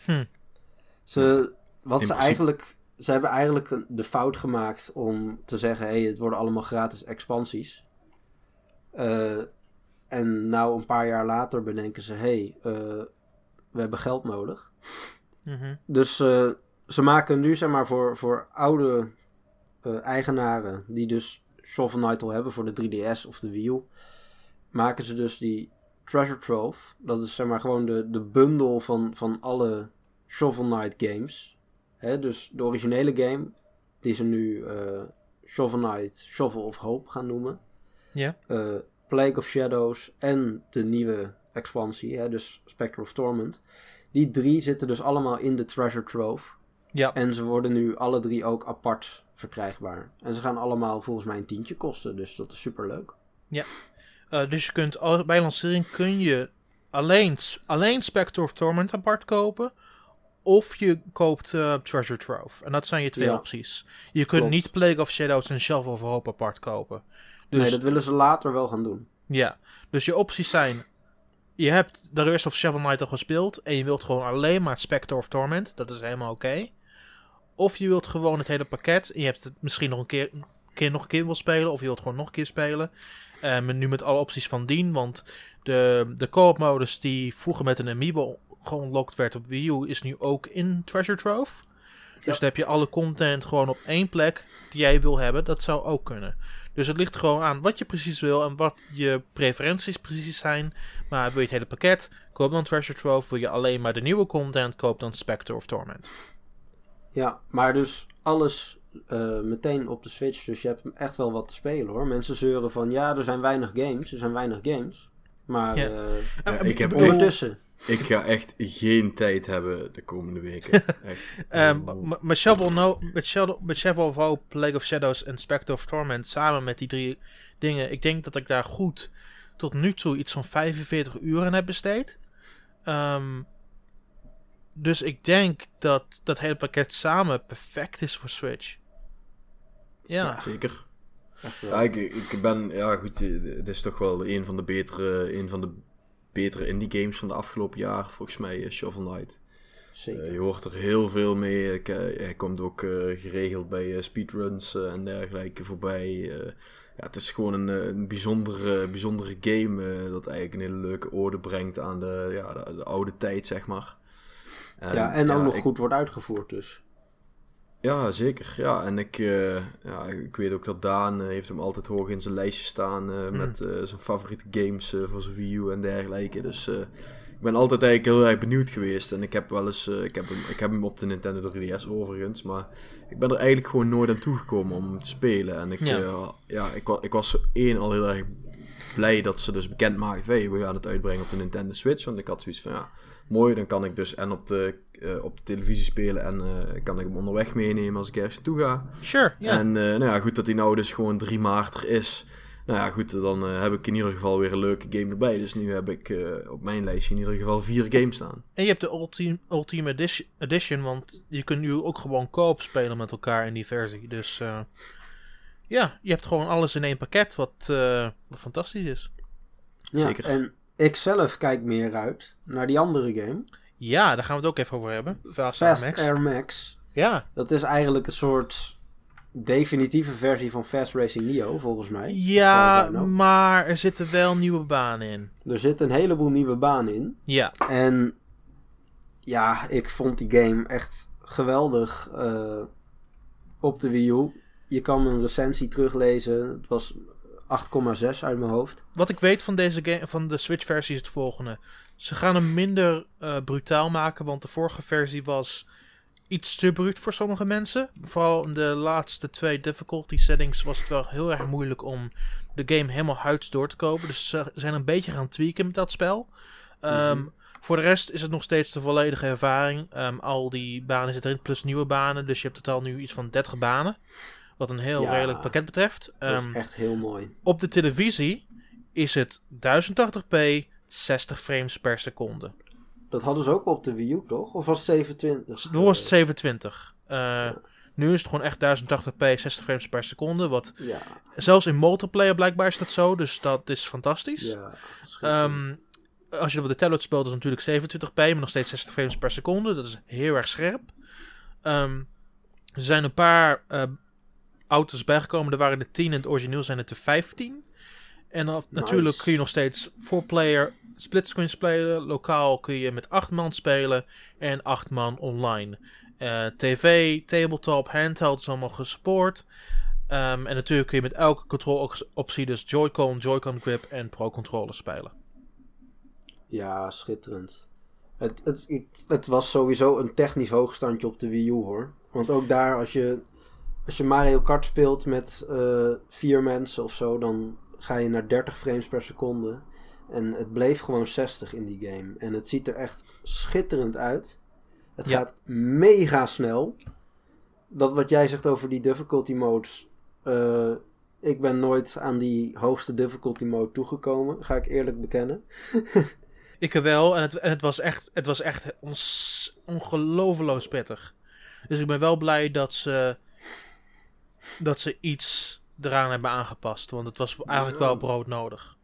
Hm. Ze, wat In ze principe- eigenlijk, ze hebben eigenlijk de fout gemaakt om te zeggen: hé, hey, het worden allemaal gratis expansies. Eh, en nou, een paar jaar later bedenken ze: hé, hey, eh, we hebben geld nodig. Mhm. Dus eh, ze maken nu, zeg maar, voor, voor oude eigenaren die dus Shovel Knight al hebben voor de 3DS of de Wii U, maken ze dus die Treasure Trove. Dat is zeg maar gewoon de, de bundel van, van alle Shovel Knight games. Hè, dus de originele game, die ze nu eh, Shovel Knight Shovel of Hope gaan noemen. Ja. Eh, Plague of Shadows en de nieuwe expansie, hè, dus Spectre of Torment. Die drie zitten dus allemaal in de Treasure Trove. Ja. En ze worden nu alle drie ook apart verkrijgbaar. En ze gaan allemaal volgens mij een tientje kosten, dus dat is super leuk. Eh, dus je kunt bij lancering kun je alleen, alleen Spectre of Torment apart kopen. Of je koopt eh, Treasure Trove. En dat zijn je twee Ja. opties. Je kunt Klopt. niet Plague of Shadows en Shovel of Hope apart kopen. Dus nee, dat willen ze later wel gaan doen. ja, dus je opties zijn. Je hebt de rest of Shovel Knight al gespeeld. En je wilt gewoon alleen maar Spectre of Torment. Dat is helemaal oké. Of je wilt gewoon het hele pakket. En je hebt het misschien nog een keer, een keer nog een keer wil spelen. Of je wilt gewoon nog een keer spelen. Eh, maar nu met alle opties van dien. Want de, de co-op modus die vroeger met een amiibo geunlocked werd op Wii U. Is nu ook in Treasure Trove. Dus dan heb je alle content gewoon op één plek die jij wil hebben. Dat zou ook kunnen. Dus het ligt gewoon aan wat je precies wil en wat je preferenties precies zijn. Maar wil je het hele pakket, koop dan Treasure Trove. Wil je alleen maar de nieuwe content, koop dan Spectre of Torment. Ja, maar dus alles eh, meteen op de Switch. Dus je hebt echt wel wat te spelen hoor. Mensen zeuren van ja, er zijn weinig games. Er zijn weinig games. Maar Ja. eh, Ja, ik heb ondertussen. Ik ga echt geen tijd hebben de komende weken. Echt. Met Shovel, no, met, Shovel, met Shovel of Hope, Plague of Shadows en Spectre of Torment samen met die drie dingen. Ik denk dat ik daar goed tot nu toe iets van 45 uur aan heb besteed. Ehm, dus ik denk dat dat hele pakket samen perfect is voor Switch. Ja. Zeker. Ja, ik, ik ben, ja goed, eh, het is toch wel een van de betere, een van de betere indie games van de afgelopen jaar, volgens mij, eh, Shovel Knight. Zeker. Eh, je hoort er heel veel mee. Ik, eh, hij komt ook geregeld bij speedruns en dergelijke voorbij. Ja, het is gewoon een, een bijzondere, bijzondere game dat eigenlijk een hele leuke orde brengt aan de, ja, de, de oude tijd, zeg maar. ja, en ook nog ik- goed wordt uitgevoerd dus. Ja, zeker. Ja, en ik, eh, ja, ik weet ook dat Daan eh, heeft hem altijd hoog in zijn lijstje staan eh, met zijn favoriete games voor zijn Wii U en dergelijke. Dus ik ben altijd eigenlijk heel erg benieuwd geweest. En ik heb wel eens, ik, heb hem, ik heb hem op de Nintendo 3DS overigens, maar ik ben er eigenlijk gewoon nooit aan toegekomen om hem te spelen. En ik, Ja. ja. ik, ik was één al heel erg blij dat ze dus bekend maakten, hey, we gaan het uitbrengen op de Nintendo Switch. Want ik had zoiets van, ja, mooi, dan kan ik dus en op de, eh, op de televisie spelen en eh, kan ik hem onderweg meenemen als ik ergens toe ga. Sure, ja. En eh, nou ja, goed dat hij nou dus gewoon 3 maart er is. Nou ja, goed, dan heb ik in ieder geval weer een leuke game erbij. Dus nu heb ik eh, op mijn lijstje in ieder geval vier games staan. En je hebt de Ultimate, Ultimate Edition, Edition, want je kunt nu ook gewoon koop spelen met elkaar in die versie. Dus eh, ja, je hebt gewoon alles in één pakket, wat, eh, wat fantastisch is. Ja, Zeker. En ik zelf kijk meer uit naar die andere game. Ja, daar gaan we het ook even over hebben. Fast, Fast Max. Air Max. Ja, Dat is eigenlijk een soort definitieve versie van Fast Racing Neo, volgens mij. ja know. maar er zitten wel nieuwe banen in. Er zitten een heleboel nieuwe banen in. Ja, En ja, ik vond die game echt geweldig eh, op de Wii U. Je kan een recensie teruglezen. Het was 8,6 uit mijn hoofd. wat ik weet van deze game, van de Switch-versie is het volgende. Ze gaan hem minder eh, brutaal maken, want de vorige versie was iets te bruut voor sommige mensen. Vooral in de laatste twee difficulty settings was het wel heel erg moeilijk om de game helemaal huids door te kopen. Dus ze zijn een beetje gaan tweaken met dat spel. Ehm, Mhm. Voor de rest is het nog steeds de volledige ervaring. Ehm, al die banen zitten erin, plus nieuwe banen. Dus je hebt totaal nu iets van 30 banen. Wat een heel Ja. redelijk pakket betreft. Dat Ehm, is echt heel mooi. op de televisie is het 1080p, 60 frames per seconde. Dat hadden ze ook op de Wii U, toch? Of was het 27? Toen was het 27. Eh, Nu is het gewoon echt 1080p, 60 frames per seconde. Wat Ja, zelfs in multiplayer blijkbaar is dat zo. Dus dat is fantastisch. ja. Ehm, als je op de tablet speelt, is het natuurlijk 27p, maar nog steeds 60 frames per seconde. Dat is heel erg scherp. Ehm, er zijn een paar eh, auto's bijgekomen. Er waren er 10 en het origineel zijn het er 15. En dan, natuurlijk kun je nog steeds 4-player splitscreen spelen. Lokaal kun je met 8 man spelen en 8 man online. Eh, TV, tabletop, handheld is allemaal gesupport. Ehm, en natuurlijk kun je met elke control optie, dus Joy-Con, Joy-Con Grip en Pro Controller spelen. Ja, schitterend. Het, het, het was sowieso een technisch hoogstandje op de Wii U hoor. Want ook daar, als je, als je Mario Kart speelt met eh, vier mensen of zo, dan ga je naar 30 frames per seconde. En het bleef gewoon 60 in die game. En het ziet er echt schitterend uit. Het Ja. gaat mega snel. Dat wat jij zegt over die difficulty modes. eh, ik ben nooit aan die hoogste difficulty mode toegekomen, ga ik eerlijk bekennen. Ik wel, en het, en het was echt, het was echt ongelooflijk pittig. Dus ik ben wel blij dat ze, dat ze iets eraan hebben aangepast. Want het was eigenlijk Ja. wel broodnodig.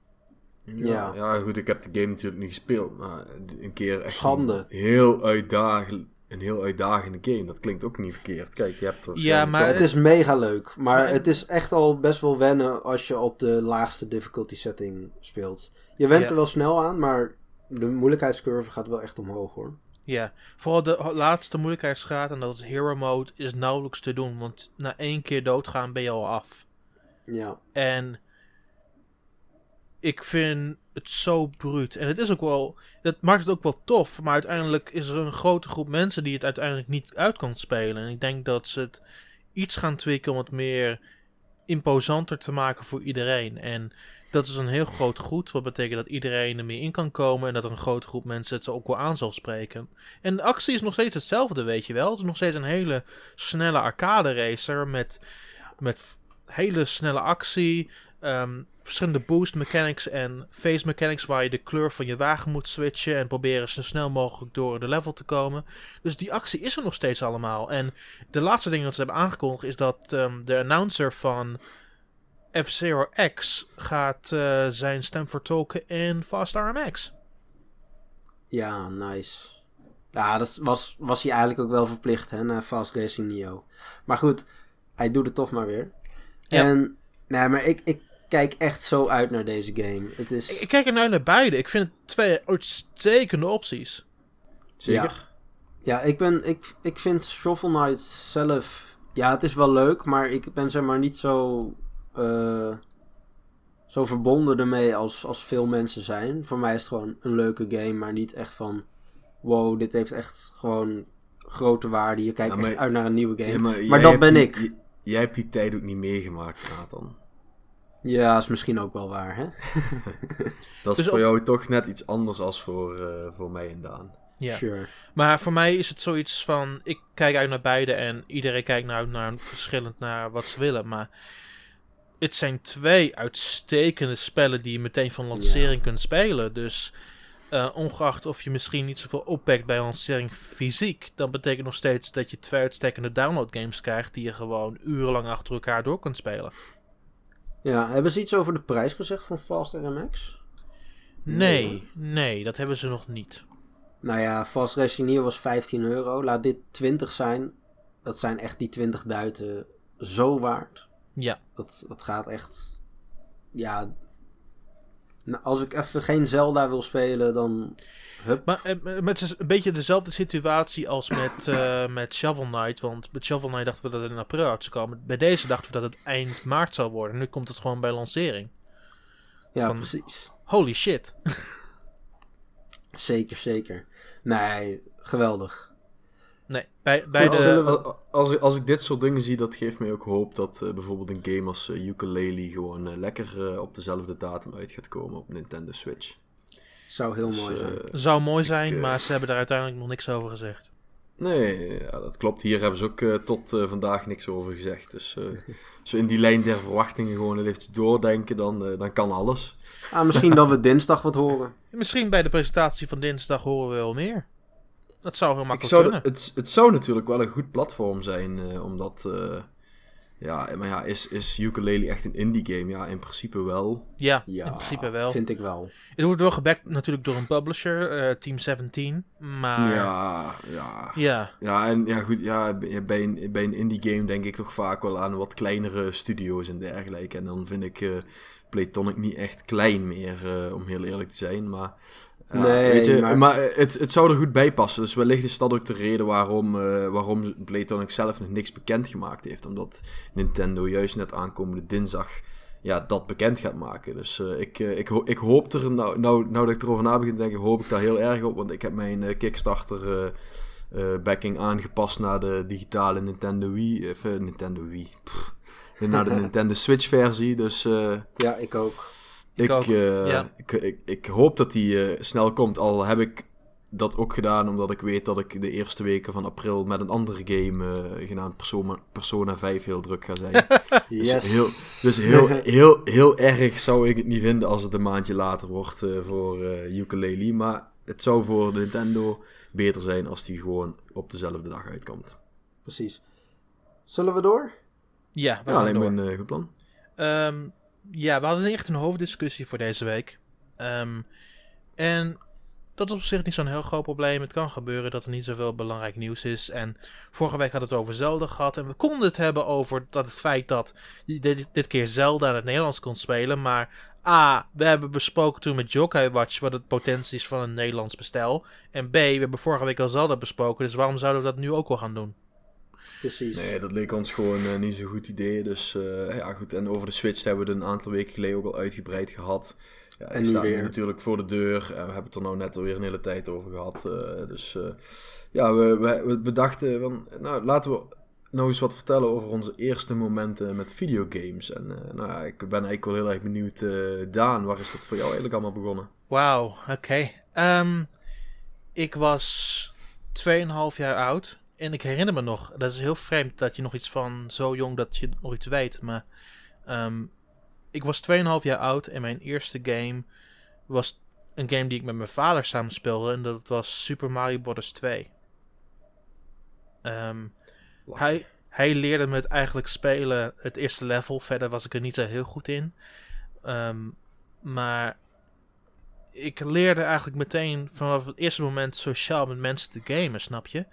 Ja, Ja. ja, goed, ik heb de game natuurlijk niet gespeeld, maar een keer echt Schande. Een heel uitdagend, een heel uitdagende game. Dat klinkt ook niet verkeerd. Kijk, je hebt er Ja, maar- het is mega leuk, maar Maar- het is echt al best wel wennen als je op de laagste difficulty setting speelt. Je went Ja. er wel snel aan, maar de moeilijkheidscurve gaat wel echt omhoog hoor. Ja, vooral de laatste moeilijkheidsgraad, en dat is Hero Mode, is nauwelijks te doen. Want na één keer doodgaan ben je al af. Ja, En ik vind het zo bruut. En het is ook wel. Dat maakt het ook wel tof. Maar uiteindelijk is er een grote groep mensen die het uiteindelijk niet uit kan spelen. En ik denk dat ze het iets gaan tweaken om het meer imposanter te maken voor iedereen. En dat is een heel groot goed. Wat betekent dat iedereen er meer in kan komen. En dat er een grote groep mensen het ook wel aan zal spreken. En de actie is nog steeds hetzelfde, weet je wel. Het is nog steeds een hele snelle arcade racer. Met, met hele snelle actie. ehm, verschillende boost mechanics en face mechanics waar je de kleur van je wagen moet switchen en proberen zo snel mogelijk door de level te komen. Dus die actie is er nog steeds allemaal. En de laatste ding dat ze hebben aangekondigd is dat ehm, de announcer van F-Zero X gaat eh, zijn stem vertolken in Fast RMX. ja, nice. Ja, dat was, was hij eigenlijk ook wel verplicht hè, na Fast Racing Neo. Maar goed, hij doet het toch maar weer. Ja. En, nee, maar ik, ik kijk echt zo uit naar deze game. Het is... Ik, ik kijk er nu naar beide. Ik vind het twee uitstekende opties. Zeker. Ja, ik, ben, ik, ik vind Shovel Knight zelf... Ja, het is wel leuk, maar ik ben zeg maar niet zo... eh, zo verbonden ermee als, als veel mensen zijn. Voor mij is het gewoon een leuke game, maar niet echt van... Wow, dit heeft echt gewoon grote waarde. Je kijkt Ja, maar- echt uit naar een nieuwe game. Ja, maar dat ben die- ik. j- Jij hebt die tijd ook niet meegemaakt, Nathan. Ja, is misschien ook wel waar, hè? Dat is Dus voor op- jou toch net iets anders als voor, eh, voor mij en Daan. Ja. Sure. Maar voor mij is het zoiets van: ik kijk uit naar beide en iedereen kijkt nou naar verschillend naar wat ze willen. Maar het zijn twee uitstekende spellen die je meteen van lancering kunt spelen. Dus uh, ongeacht of je misschien niet zoveel oppakt bij lancering fysiek, dan betekent nog steeds dat je twee uitstekende download games krijgt die je gewoon urenlang achter elkaar door kunt spelen. Ja, hebben ze iets over de prijs gezegd van Fast RMX? Nee, nee, dat hebben ze nog niet. Nou ja, Fast Racing hier was 15 euro. Laat dit 20 zijn. Dat zijn echt die 20 duiten zo waard. Ja. Dat, dat gaat echt. Ja. Nou, als ik even geen Zelda wil spelen, dan. Hup. Maar eh, is een beetje dezelfde situatie als met, uh, met Shovel Knight. Want met Shovel Knight dachten we dat het in april uit zou komen. Bij deze dachten we dat het eind maart zou worden. Nu komt het gewoon bij lancering. Ja, precies. Holy shit. zeker, zeker. Nee, geweldig. Nee, bij, bij de... Als, als, als, ik dit soort dingen zie, dat geeft mij ook hoop dat uh, bijvoorbeeld een game als uh, Ukulele gewoon uh, lekker op dezelfde datum uit gaat komen op Nintendo Switch. Zou heel Dus, mooi zijn. Zou mooi zijn, maar ze hebben daar uiteindelijk nog niks over gezegd. Nee, ja, dat klopt. Hier hebben ze ook tot vandaag niks over gezegd. Dus als we in die lijn der verwachtingen gewoon een even doordenken, dan, dan kan alles. Ah, misschien dat we dinsdag wat horen. Misschien bij de presentatie van dinsdag horen we wel meer. Dat zou heel makkelijk zou kunnen. Het, het zou natuurlijk wel een goed platform zijn, uh, omdat... Uh, ja, maar ja, is, is Ukulele echt een indie game? Ja, in principe wel. Ja, ja in principe wel. vind ik wel. Het wordt wel gebackt natuurlijk door een publisher, uh, Team 17, maar... Ja, ja. Ja. Ja, en ja, goed, ja, bij een, bij een indie game denk ik toch vaak wel aan wat kleinere studio's en dergelijke. En dan vind ik Playtonic niet echt klein meer, om heel eerlijk te zijn, maar nee, weet je, maar, maar het, het zou er goed bij passen. Dus wellicht is dat ook de reden waarom, uh, waarom Playtonic zelf nog niks bekend gemaakt heeft. Omdat Nintendo juist net aankomende dinsdag ja, dat bekend gaat maken. Dus uh, ik, uh, ik, ik hoop er, nou, nou, nou dat ik erover na begin te denken, hoop ik daar heel erg op. Want ik heb mijn Kickstarter backing aangepast naar de digitale Nintendo Wii. Of Nintendo Wii. Pff, naar de Nintendo Switch versie. Dus, ja, ik ook. Ik, ik, uh, ja. ik, ik, ik, hoop dat die uh, snel komt. Al heb ik dat ook gedaan omdat ik weet dat ik de eerste weken van april met een andere game uh, genaamd Persona, Persona 5 heel druk ga zijn. yes. Dus, heel, dus heel, heel, heel erg zou ik het niet vinden als het een maandje later wordt voor Ukulele. Maar het zou voor Nintendo beter zijn als die gewoon op dezelfde dag uitkomt. Precies. Zullen we door? Ja, we ja alleen maar een goed plan. Um, ja, we hadden echt een hoofddiscussie voor deze week. Um, en dat is op zich niet zo'n heel groot probleem. Het kan gebeuren dat er niet zoveel belangrijk nieuws is. En vorige week hadden we het over Zelda gehad. En we konden het hebben over dat het feit dat dit, dit keer Zelda in het Nederlands kon spelen. Maar A, we hebben besproken toen met Yokai Watch wat het potentie is van een Nederlands bestel. En B, we hebben vorige week al Zelda besproken. Dus waarom zouden we dat nu ook al gaan doen? Precies. Nee, dat leek ons gewoon uh, niet zo'n goed idee. Dus uh, ja, goed. En over de Switch hebben we het een aantal weken geleden ook al uitgebreid gehad. Ja, en die staat nu natuurlijk voor de deur. En we hebben het er nou net alweer een hele tijd over gehad. Uh, dus ja, we, we, we bedachten van, nou, laten we nou eens wat vertellen over onze eerste momenten met videogames. En nou ja, ik ben eigenlijk wel heel erg benieuwd. Daan, waar is dat voor jou eigenlijk allemaal begonnen? Wauw, oké. Okay. Um, ik was 2,5 jaar oud. En ik herinner me nog, dat is heel vreemd dat je nog iets van zo jong dat je nog iets weet. Maar um, ik was 2,5 jaar oud en mijn eerste game was een game die ik met mijn vader samen speelde. En dat was Super Mario Bros. 2. Um, hij, hij leerde me het eigenlijk spelen, het eerste level. Verder was ik er niet zo heel goed in. Um, maar ik leerde eigenlijk meteen vanaf het eerste moment sociaal met mensen te gamen, snap je?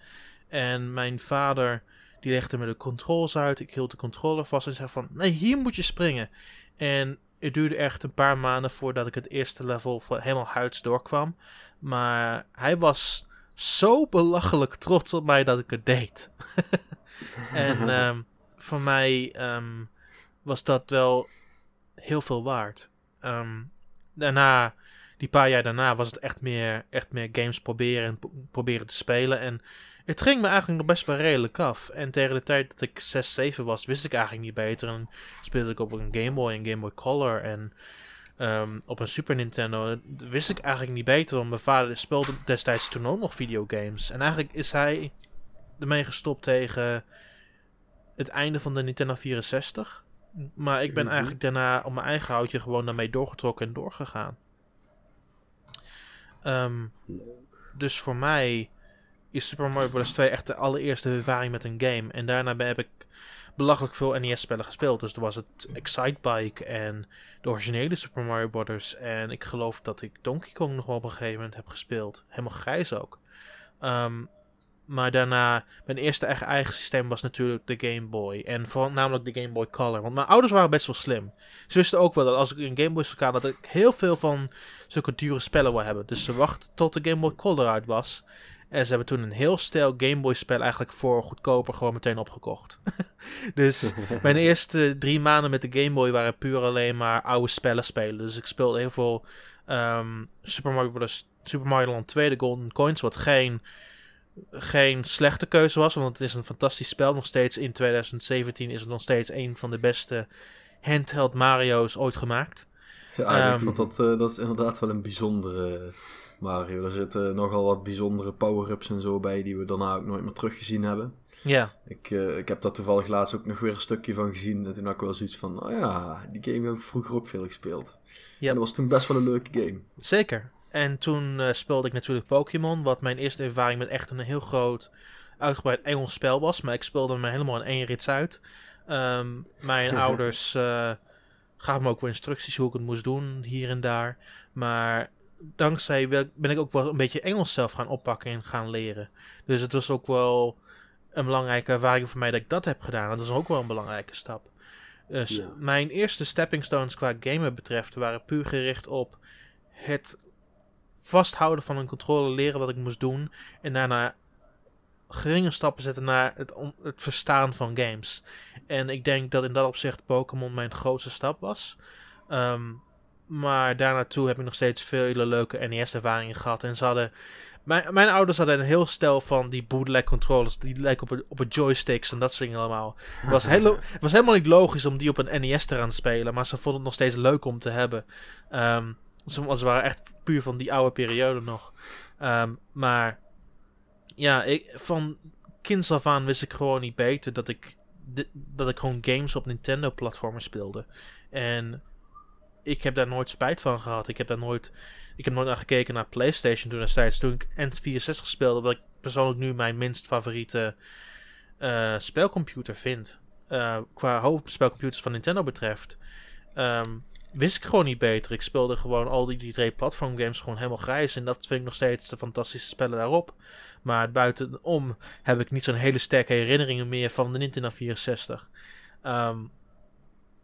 En mijn vader die legde me de controls uit. Ik hield de controller vast en zei van... Nee, hier moet je springen. En het duurde echt een paar maanden voordat ik het eerste level van helemaal huids doorkwam. Maar hij was zo belachelijk trots op mij dat ik het deed. en um, voor mij um, was dat wel heel veel waard. Um, daarna, die paar jaar daarna, was het echt meer, echt meer games proberen en proberen te spelen. En het ging me eigenlijk nog best wel redelijk af. En tegen de tijd dat ik 6, 7 was, wist ik eigenlijk niet beter. En speelde ik op een Game Boy en Game Boy Color en um, op een Super Nintendo. Dat wist ik eigenlijk niet beter, want mijn vader speelde destijds toen ook nog videogames. En eigenlijk is hij ermee gestopt tegen het einde van de Nintendo 64. Maar ik ben Mhm. eigenlijk daarna op mijn eigen houtje gewoon daarmee doorgetrokken en doorgegaan. Ehm, dus voor mij is Super Mario Bros. 2 echt de allereerste ervaring met een game. En daarna heb ik belachelijk veel NES-spellen gespeeld. Dus toen was het Excitebike en de originele Super Mario Bros. En ik geloof dat ik Donkey Kong nog wel op een gegeven moment heb gespeeld. Helemaal grijs ook. Ehm, maar daarna, mijn eerste eigen, eigen systeem was natuurlijk de Game Boy. En vooral namelijk de Game Boy Color. Want mijn ouders waren best wel slim. Ze wisten ook wel dat als ik een Game Boy zou gaan, dat ik heel veel van zulke dure spellen wil hebben. Dus ze wachten tot de Game Boy Color uit was. En ze hebben toen een heel stel Game Boy spel eigenlijk voor goedkoper gewoon meteen opgekocht. dus mijn eerste drie maanden met de Game Boy waren puur alleen maar oude spellen spelen. Dus ik speelde heel veel ehm, Super Mario Bros. Super Mario Land 2, de Golden Coins, wat geen, geen slechte keuze was, want het is een fantastisch spel. Nog steeds in 2017 is het nog steeds een van de beste handheld Mario's ooit gemaakt. Ja, ik Ehm. vond dat, eh, dat is inderdaad wel een bijzondere Mario. Er zitten nogal wat bijzondere power-ups en zo bij die we daarna ook nooit meer teruggezien hebben. Ja, Ik, eh, ik heb daar toevallig laatst ook nog weer een stukje van gezien. En toen had ik wel zoiets van, oh ja, die game heb ik vroeger ook veel gespeeld. Ja. En dat was toen best wel een leuke game. zeker. En toen eh, speelde ik natuurlijk Pokémon, wat mijn eerste ervaring met echt een heel groot, uitgebreid Engels spel was. Maar ik speelde me helemaal in één rits uit. Ehm, mijn ouders eh gaven me ook wel instructies hoe ik het moest doen, hier en daar. Maar dankzij wel- ben ik ook wel een beetje Engels zelf gaan oppakken en gaan leren. Dus het was ook wel een belangrijke ervaring voor mij dat ik dat heb gedaan. Dat is ook wel een belangrijke stap. Dus Ja. mijn eerste stepping stones qua gamen betreft waren puur gericht op het vasthouden van een controle, leren wat ik moest doen. En daarna geringe stappen zetten naar het, het verstaan van games. En ik denk dat in dat opzicht Pokémon mijn grootste stap was. Ehm, maar daarnaartoe heb ik nog steeds vele leuke NES-ervaringen gehad. En ze hadden. Mijn, mijn ouders hadden een heel stel van die bootleg controllers. Die lijken op een, op een joysticks en dat soort dingen allemaal. Het was, heel, het was helemaal niet logisch om die op een NES te gaan spelen. Maar ze vonden het nog steeds leuk om te hebben. Ehm, ze, ze waren echt puur van die oude periode nog. Ehm, maar ja, ik, van kinds af aan wist ik gewoon niet beter dat ik, dat ik gewoon games op Nintendo-platformen speelde. En ik heb daar nooit spijt van gehad. Ik heb daar nooit, ik heb nooit naar gekeken naar PlayStation toen destijds. Toen ik N64 speelde, wat ik persoonlijk nu mijn minst favoriete eh, spelcomputer vind. Eh, qua hoofdspelcomputers van Nintendo betreft. Ehm, wist ik gewoon niet beter. Ik speelde gewoon al die, die twee platform games gewoon helemaal grijs. En dat vind ik nog steeds de fantastische spellen daarop. Maar buitenom heb ik niet zo'n hele sterke herinneringen meer van de Nintendo 64. Ehm,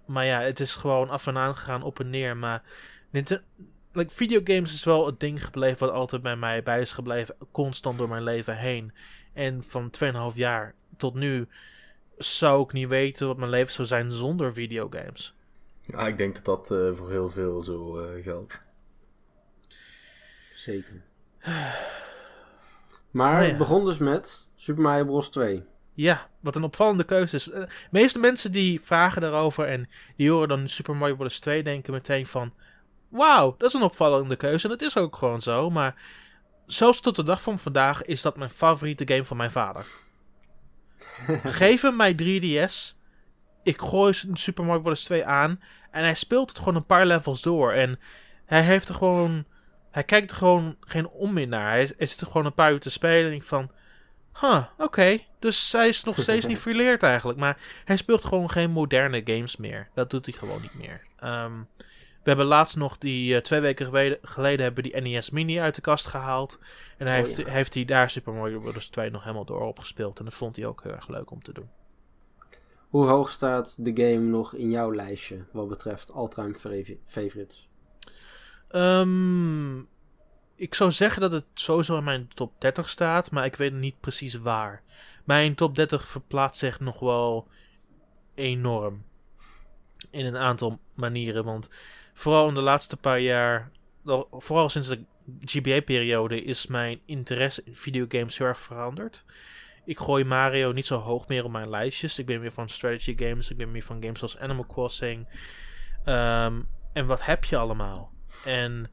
maar ja, het is gewoon af en aan gegaan op en neer. Maar Nintendo, like, videogames is wel het ding gebleven wat altijd bij mij bij is gebleven. Constant door mijn leven heen. En van 2,5 jaar tot nu zou ik niet weten wat mijn leven zou zijn zonder videogames. Ja, ik denk dat dat eh, voor heel veel zo eh, geldt. Zeker. Maar ja. het begon dus met Super Mario Bros. 2. Ja, wat een opvallende keuze is. Eh, De meeste mensen die vragen daarover en die horen dan Super Mario Bros. 2 denken meteen van... Wauw, dat is een opvallende keuze. En dat is ook gewoon zo. Maar zelfs tot de dag van vandaag is dat mijn favoriete game van mijn vader. Geef hem mijn 3DS. Ik gooi Super Mario Bros. 2 aan. En hij speelt het gewoon een paar levels door. En hij heeft er gewoon... Hij kijkt er gewoon geen meer naar. Hij, hij zit er gewoon een paar uur te spelen en ik van... Huh, oké. Dus hij is nog steeds niet verleerd eigenlijk. Maar hij speelt gewoon geen moderne games meer. Dat doet hij gewoon niet meer. Ehm, we hebben laatst nog die... eh, twee weken geleden, geleden hebben we die NES Mini uit de kast gehaald. En hij Oh, heeft, ja. heeft hij daar Super Mario Bros. 2 nog helemaal door opgespeeld. En dat vond hij ook heel erg leuk om te doen. Hoe hoog staat de game nog in jouw lijstje wat betreft all-time favorites? Ehm, ik zou zeggen dat het sowieso in mijn top 30 staat, maar ik weet niet precies waar. Mijn top 30 verplaatst zich nog wel enorm. In een aantal manieren, want vooral in de laatste paar jaar, vooral sinds de GBA-periode, is mijn interesse in videogames heel erg veranderd. Ik gooi Mario niet zo hoog meer op mijn lijstjes. Ik ben meer van strategy games, ik ben meer van games zoals Animal Crossing. Ehm, en wat heb je allemaal? En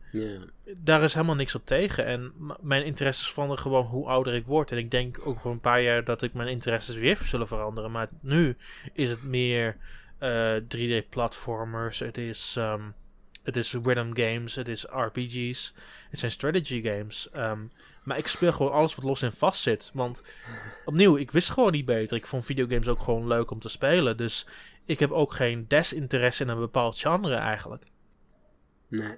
daar is helemaal niks op tegen. En mijn interesses veranderen gewoon hoe ouder ik word. En ik denk ook voor een paar jaar dat ik mijn interesses weer zullen veranderen. Maar nu is het meer eh, 3D-platformers, het is, ehm, het is rhythm games, het is RPG's, het zijn strategy games. Ehm, maar ik speel gewoon alles wat los en vast zit. Want opnieuw, ik wist gewoon niet beter. Ik vond videogames ook gewoon leuk om te spelen. Dus ik heb ook geen desinteresse in een bepaald genre eigenlijk. Nee.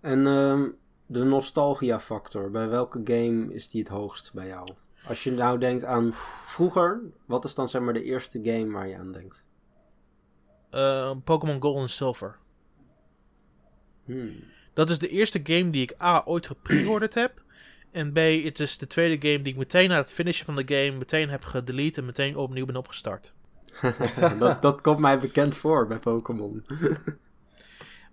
En ehm, de nostalgia factor, bij welke game is die het hoogst bij jou? Als je nou denkt aan vroeger, wat is dan zeg maar de eerste game waar je aan denkt? Eh, Pokémon Gold en Silver. Hmm. Dat is de eerste game die ik A ooit gepreorderd heb. En B, het is de tweede game die ik meteen na het finishen van de game meteen heb gedelete en meteen opnieuw ben opgestart. dat, dat komt mij bekend voor bij Pokémon.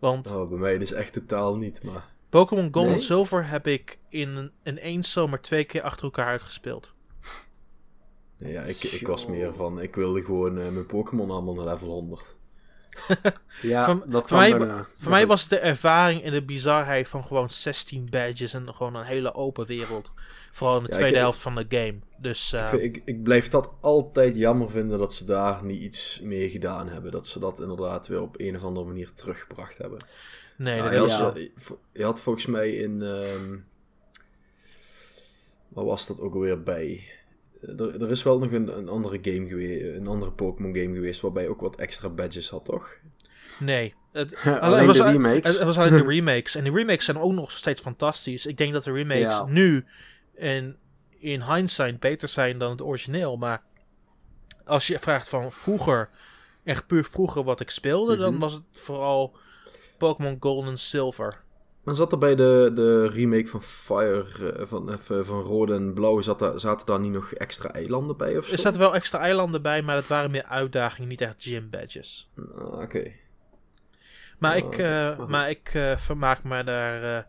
Want Oh, bij mij dus echt totaal niet, maar... Pokémon Gold en? Silver heb ik in, in één zomer twee keer achter elkaar uitgespeeld. Ja, ik, ik was meer van, ik wilde gewoon eh, mijn Pokémon allemaal naar level 100. Ja, Voor- dat voor mij- daarna. Voor mij was het de ervaring en de bizarheid van gewoon 16 badges en gewoon een hele open wereld. Vooral in de Ja, tweede ik- helft van de game. Dus eh, Ik, vind- ik, ik blijf dat altijd jammer vinden dat ze daar niet iets mee gedaan hebben. Dat ze dat inderdaad weer op een of andere manier teruggebracht hebben. nee, Ja, dat je, is- had, Ja. je- je had volgens mij in. ehm waar was dat ook alweer bij? Er, er is wel nog een, een andere game geweest, een andere Pokémon game geweest, waarbij je ook wat extra badges had, toch? nee. Het, Alleen het was, de remakes. Het, het was alleen de remakes. En die remakes zijn ook nog steeds fantastisch. Ik denk dat de remakes Ja. nu in, in hindsight beter zijn dan het origineel. Maar als je vraagt van vroeger, echt puur vroeger wat ik speelde, dan Mhm. was het vooral Pokémon Gold en Silver. Maar zat er bij de, de remake van Fire, eh, van, even van Rode en Blauw, zat daar, zaten daar niet nog extra eilanden bij of zo? Er zaten wel extra eilanden bij, maar dat waren meer uitdagingen, niet echt gym badges. Ah, Oké. Maar Oh, ik, eh, maar ik eh, vermaak me daar eh,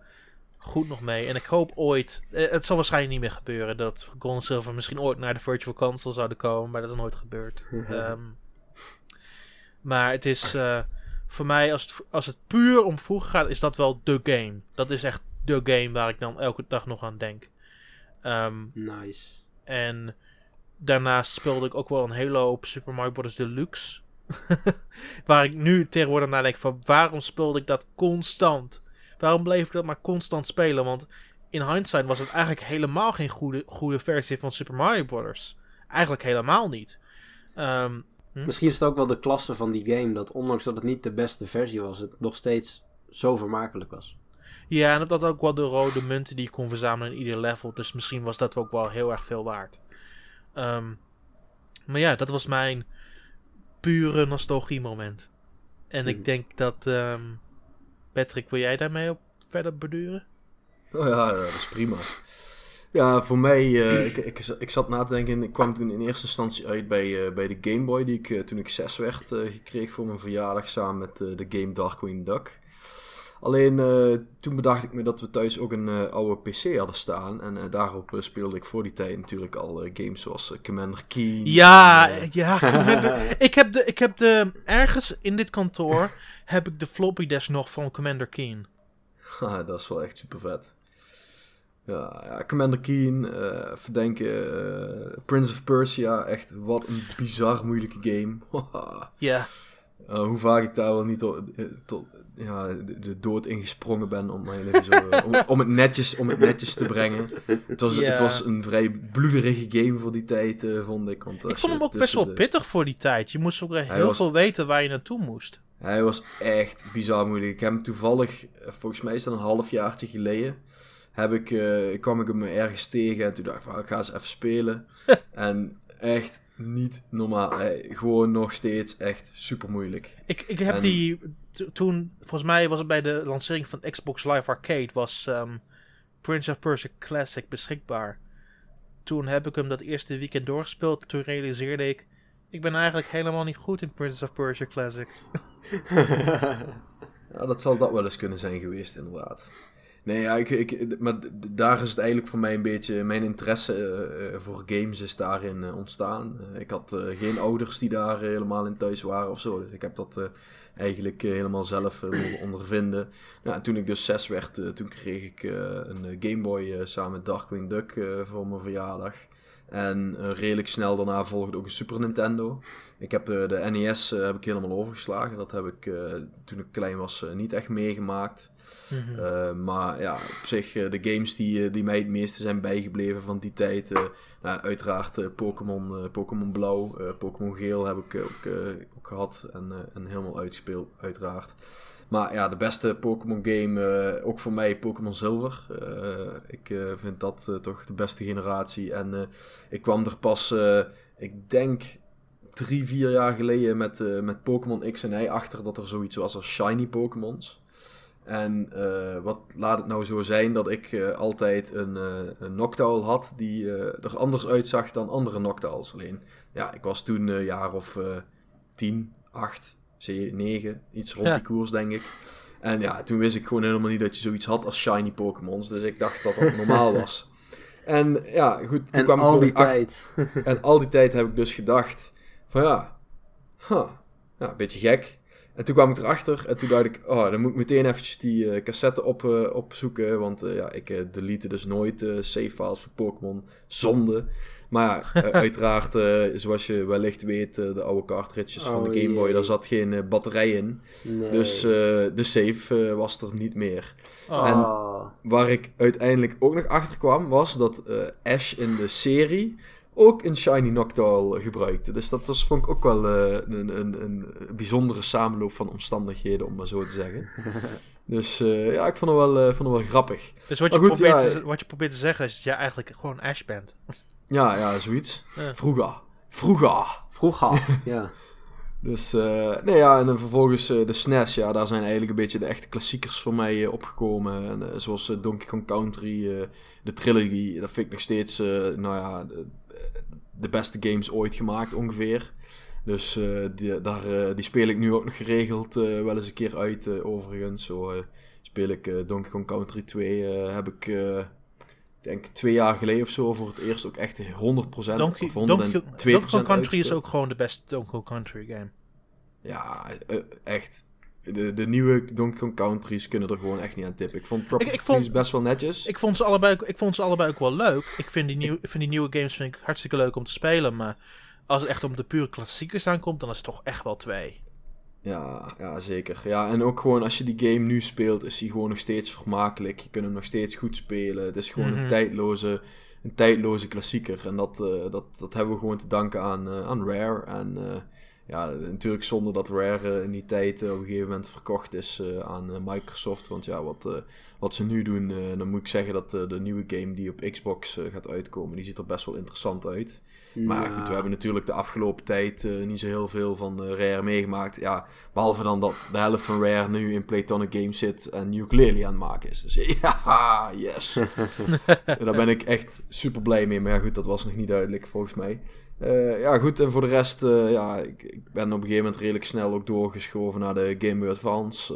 goed nog mee. En ik hoop ooit, eh, het zal waarschijnlijk niet meer gebeuren, dat Gold en Silver misschien ooit naar de Virtual Console zouden komen, maar dat is nooit gebeurd. Ehm, maar het is eh, voor mij, als het, als het puur om vroeger gaat, is dat wel de game. Dat is echt de game waar ik dan elke dag nog aan denk. Ehm, Nice. en daarnaast speelde ik ook wel een hele hoop Super Mario Bros. Deluxe. Waar ik nu tegenwoordig naar denk van waarom speelde ik dat constant? Waarom bleef ik dat maar constant spelen? Want in hindsight was het eigenlijk helemaal geen goede, goede versie van Super Mario Bros. Eigenlijk helemaal niet. Ehm, Misschien is het ook wel de klasse van die game, dat ondanks dat het niet de beste versie was, het nog steeds zo vermakelijk was. ja, en dat had ook wel de rode munten die je kon verzamelen in ieder level. Dus misschien was dat ook wel heel erg veel waard. Ehm, maar ja, dat was mijn pure nostalgie moment. En Hmm. ik denk dat... ehm, Patrick, wil jij daarmee op verder beduren? Oh ja, dat is prima. Ja, voor mij, eh, ik, ik, ik zat na te denken, ik kwam toen in eerste instantie uit bij, eh, bij de Game Boy, die ik eh, toen ik zes werd gekregen voor mijn verjaardag samen met de game Darkwing Duck. Alleen toen bedacht ik me dat we thuis ook een oude PC hadden staan. En daarop speelde ik voor die tijd natuurlijk al games zoals Commander Keen. Ja, en, ja. ik, heb de, ik heb de... Ergens in dit kantoor heb ik de floppy disk nog van Commander Keen. haha, dat is wel echt super vet. Ja, ja Commander Keen, eh verdenken, eh, Prince of Persia, echt wat een bizar moeilijke game. Ja. Uh, hoe vaak ik daar wel niet tot, eh, tot ja, de, de dood ingesprongen ben om, zo, eh, om, om, het netjes, om het netjes te brengen. Het was, het was een vrij bloederige game voor die tijd, eh, vond ik. Want Ik vond hem ook best wel de- pittig voor die tijd. Je moest ook echt heel was- veel weten waar je naartoe moest. Hij was echt bizar moeilijk. Ik heb hem toevallig, eh, volgens mij is dat een halfjaartje geleden, heb ik, eh, kwam ik hem ergens tegen en toen dacht ik van, ik ga eens even spelen. en echt niet normaal. Gewoon nog steeds echt super moeilijk. Ik, ik heb En- die... to- Toen, volgens mij was het bij de lancering van Xbox Live Arcade... was ehm, Prince of Persia Classic beschikbaar. Toen heb ik hem dat eerste weekend doorgespeeld. Toen realiseerde ik... Ik ben eigenlijk helemaal niet goed in Prince of Persia Classic. Ja, dat zal dat wel eens kunnen zijn geweest, inderdaad. Nee, ik, ik, maar daar is het eigenlijk voor mij een beetje... Mijn interesse eh, eh, voor games is daarin eh, ontstaan. Ik had geen ouders die daar helemaal in thuis waren of zo. Dus ik heb dat eigenlijk helemaal zelf mogen ondervinden. En toen ik dus zes werd, toen kreeg ik een Game Boy samen met Darkwing Duck voor mijn verjaardag. En eh, redelijk snel daarna volgde ook een Super Nintendo. Ik heb eh, de NES eh, heb ik helemaal overgeslagen. Dat heb ik toen ik klein was niet echt meegemaakt. Mhm. Maar ja, op zich, de games die, die mij het meeste zijn bijgebleven van die tijd. nou, uiteraard Pokémon, Pokémon Blauw, Pokémon Geel heb ik ook, ook gehad en, eh, en helemaal uitgespeeld, uiteraard. Maar ja, de beste Pokémon game, eh, ook voor mij Pokémon Zilver. Eh, ik eh, vind dat toch de beste generatie. En ik kwam er pas, ik denk, drie, vier jaar geleden met, met Pokémon X en Y achter dat er zoiets was als shiny Pokémons. En wat laat het nou zo zijn dat ik altijd een, een Noctowl had die er anders uitzag dan andere Noctowls. Alleen, ja, ik was toen een jaar of eh 10, 8, 9, iets rond Ja. die koers denk ik. En ja, toen wist ik gewoon helemaal niet dat je zoiets had als shiny Pokémons. Dus ik dacht dat dat normaal was. En ja, goed, toen En kwam al die achter- tijd. en al die tijd heb ik dus gedacht van ja, huh, ja, een beetje gek. En toen kwam ik erachter en toen dacht ik, oh, dan moet ik meteen eventjes die eh, cassette op, eh, opzoeken. Want eh, ja, ik delete dus nooit save files voor Pokémon. Zonde. Maar ja, eh, uiteraard, eh, zoals je wellicht weet, eh, de oude cartridges van Oh, de Game Boy, jee. daar zat geen batterij in. Nee. Dus eh, de save eh, was er niet meer. Oh. en- Ah. Waar ik uiteindelijk ook nog achter kwam, was dat eh, Ash in de serie ook een Shiny Noctowl gebruikte. Dus dat was, vond ik ook wel een, een, een bijzondere samenloop van omstandigheden, om maar zo te zeggen. dus eh, ja, ik vond het wel, eh, vond het wel grappig. Dus wat je, goed, probeert ja, te, wat je probeert te zeggen is dat jij eigenlijk gewoon Ash bent. Ja, ja, zoiets. Ja. Vroeger. Vroeger. Vroeger, ja. Dus, eh, nee ja, en dan vervolgens eh, de SNES, ja, daar zijn eigenlijk een beetje de echte klassiekers voor mij eh, opgekomen. En, zoals Donkey Kong Country, eh, de trilogy, dat vind ik nog steeds, eh, nou ja, de, de beste games ooit gemaakt ongeveer. Dus eh, die, daar, eh, die speel ik nu ook nog geregeld eh, wel eens een keer uit, eh, overigens. Zo eh, speel ik eh, Donkey Kong Country 2, eh, heb ik, eh, ik denk twee jaar geleden of zo, voor het eerst ook echt 100% Donkey, of 102% Donkey, Donkey Kong Country is ook gewoon de beste Donkey Kong Country game. Ja, eh, echt. De, de nieuwe Donkey Kong Countries kunnen er gewoon echt niet aan tippen. Ik vond Tropical Ik- ik vond- Freeze best wel netjes. Ik vond, ze allebei, ik vond ze allebei ook wel leuk. Ik vind die, nieuw, ik vind die nieuwe games vind ik hartstikke leuk om te spelen. Maar als het echt om de pure klassiekers aankomt, dan is het toch echt wel twee. Ja, ja, zeker. Ja, en ook gewoon als je die game nu speelt, is die gewoon nog steeds vermakelijk. Je kunt hem nog steeds goed spelen. Het is gewoon Mhm. een, tijdloze, een tijdloze klassieker. En dat, eh, dat, dat hebben we gewoon te danken aan, eh, aan Rare. En eh, ja, natuurlijk zonder dat Rare in die tijd op een gegeven moment verkocht is aan Microsoft. Want ja, wat, wat ze nu doen, dan moet ik zeggen dat de nieuwe game die op Xbox gaat uitkomen, die ziet er best wel interessant uit. Maar Nou, goed, we hebben natuurlijk de afgelopen tijd eh, niet zo heel veel van eh, Rare meegemaakt. Ja, behalve dan dat de helft van Rare nu in Playtonic Games zit en ukulele aan het maken is. Dus ja, yes. Daar ben ik echt super blij mee. Maar ja, goed, dat was nog niet duidelijk volgens mij. Eh, ja, goed, en voor de rest, ja, ik, ik ben op een gegeven moment redelijk snel ook doorgeschoven naar de Game Boy Advance.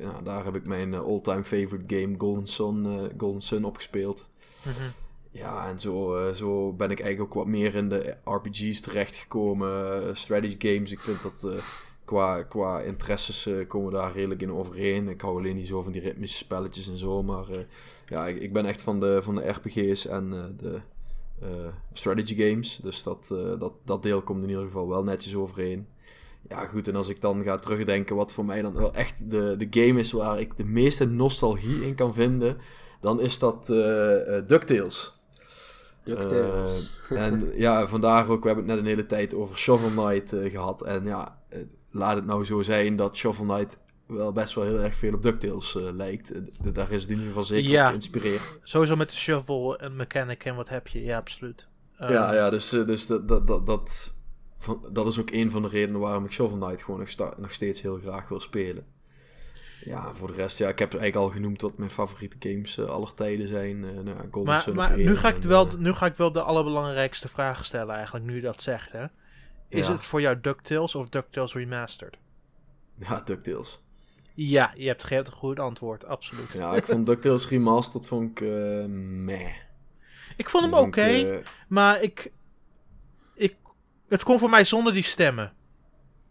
Ja, daar heb ik mijn all-time favorite game Golden Sun, Golden Sun opgespeeld. Mhm. Ja, en zo, eh, zo ben ik eigenlijk ook wat meer in de RPG's terechtgekomen. eh, strategy games, ik vind dat eh, qua, qua interesses komen we daar redelijk in overeen. Ik hou alleen niet zo van die ritmische spelletjes en zo. Maar ja, ik, ik ben echt van de, van de RPG's en de strategy games. Dus dat, dat, dat deel komt in ieder geval wel netjes overeen. Ja, goed, en als ik dan ga terugdenken wat voor mij dan wel echt de, de game is waar ik de meeste nostalgie in kan vinden, dan is dat DuckTales. DuckTales. Eh, en ja, vandaar ook, we hebben het net een hele tijd over Shovel Knight eh, gehad. En ja, eh, laat het nou zo zijn dat Shovel Knight wel best wel heel erg veel op DuckTales eh, lijkt. Daar is het in ieder geval zeker Ja. op geïnspireerd. Sowieso met de shovel en mechanic en wat heb je. Ja, absoluut. Ja, ja, dus, dus dat, dat, dat, dat, van, dat is ook een van de redenen waarom ik Shovel Knight gewoon nog, nog steeds heel graag wil spelen. Ja, voor de rest, ja, ik heb eigenlijk al genoemd wat mijn favoriete games eh, aller tijden zijn. Eh, nou, Maar, maar nu, ga ik wel, eh, nu ga ik wel de allerbelangrijkste vraag stellen eigenlijk, nu je dat zegt. Hè? Is Ja. het voor jou DuckTales of DuckTales Remastered? ja, DuckTales. Ja, je hebt, een goed antwoord, absoluut. Ja, ik vond DuckTales Remastered vond ik eh meh. Ik vond hem oké, eh, maar ik, ik... Het kon voor mij zonder die stemmen.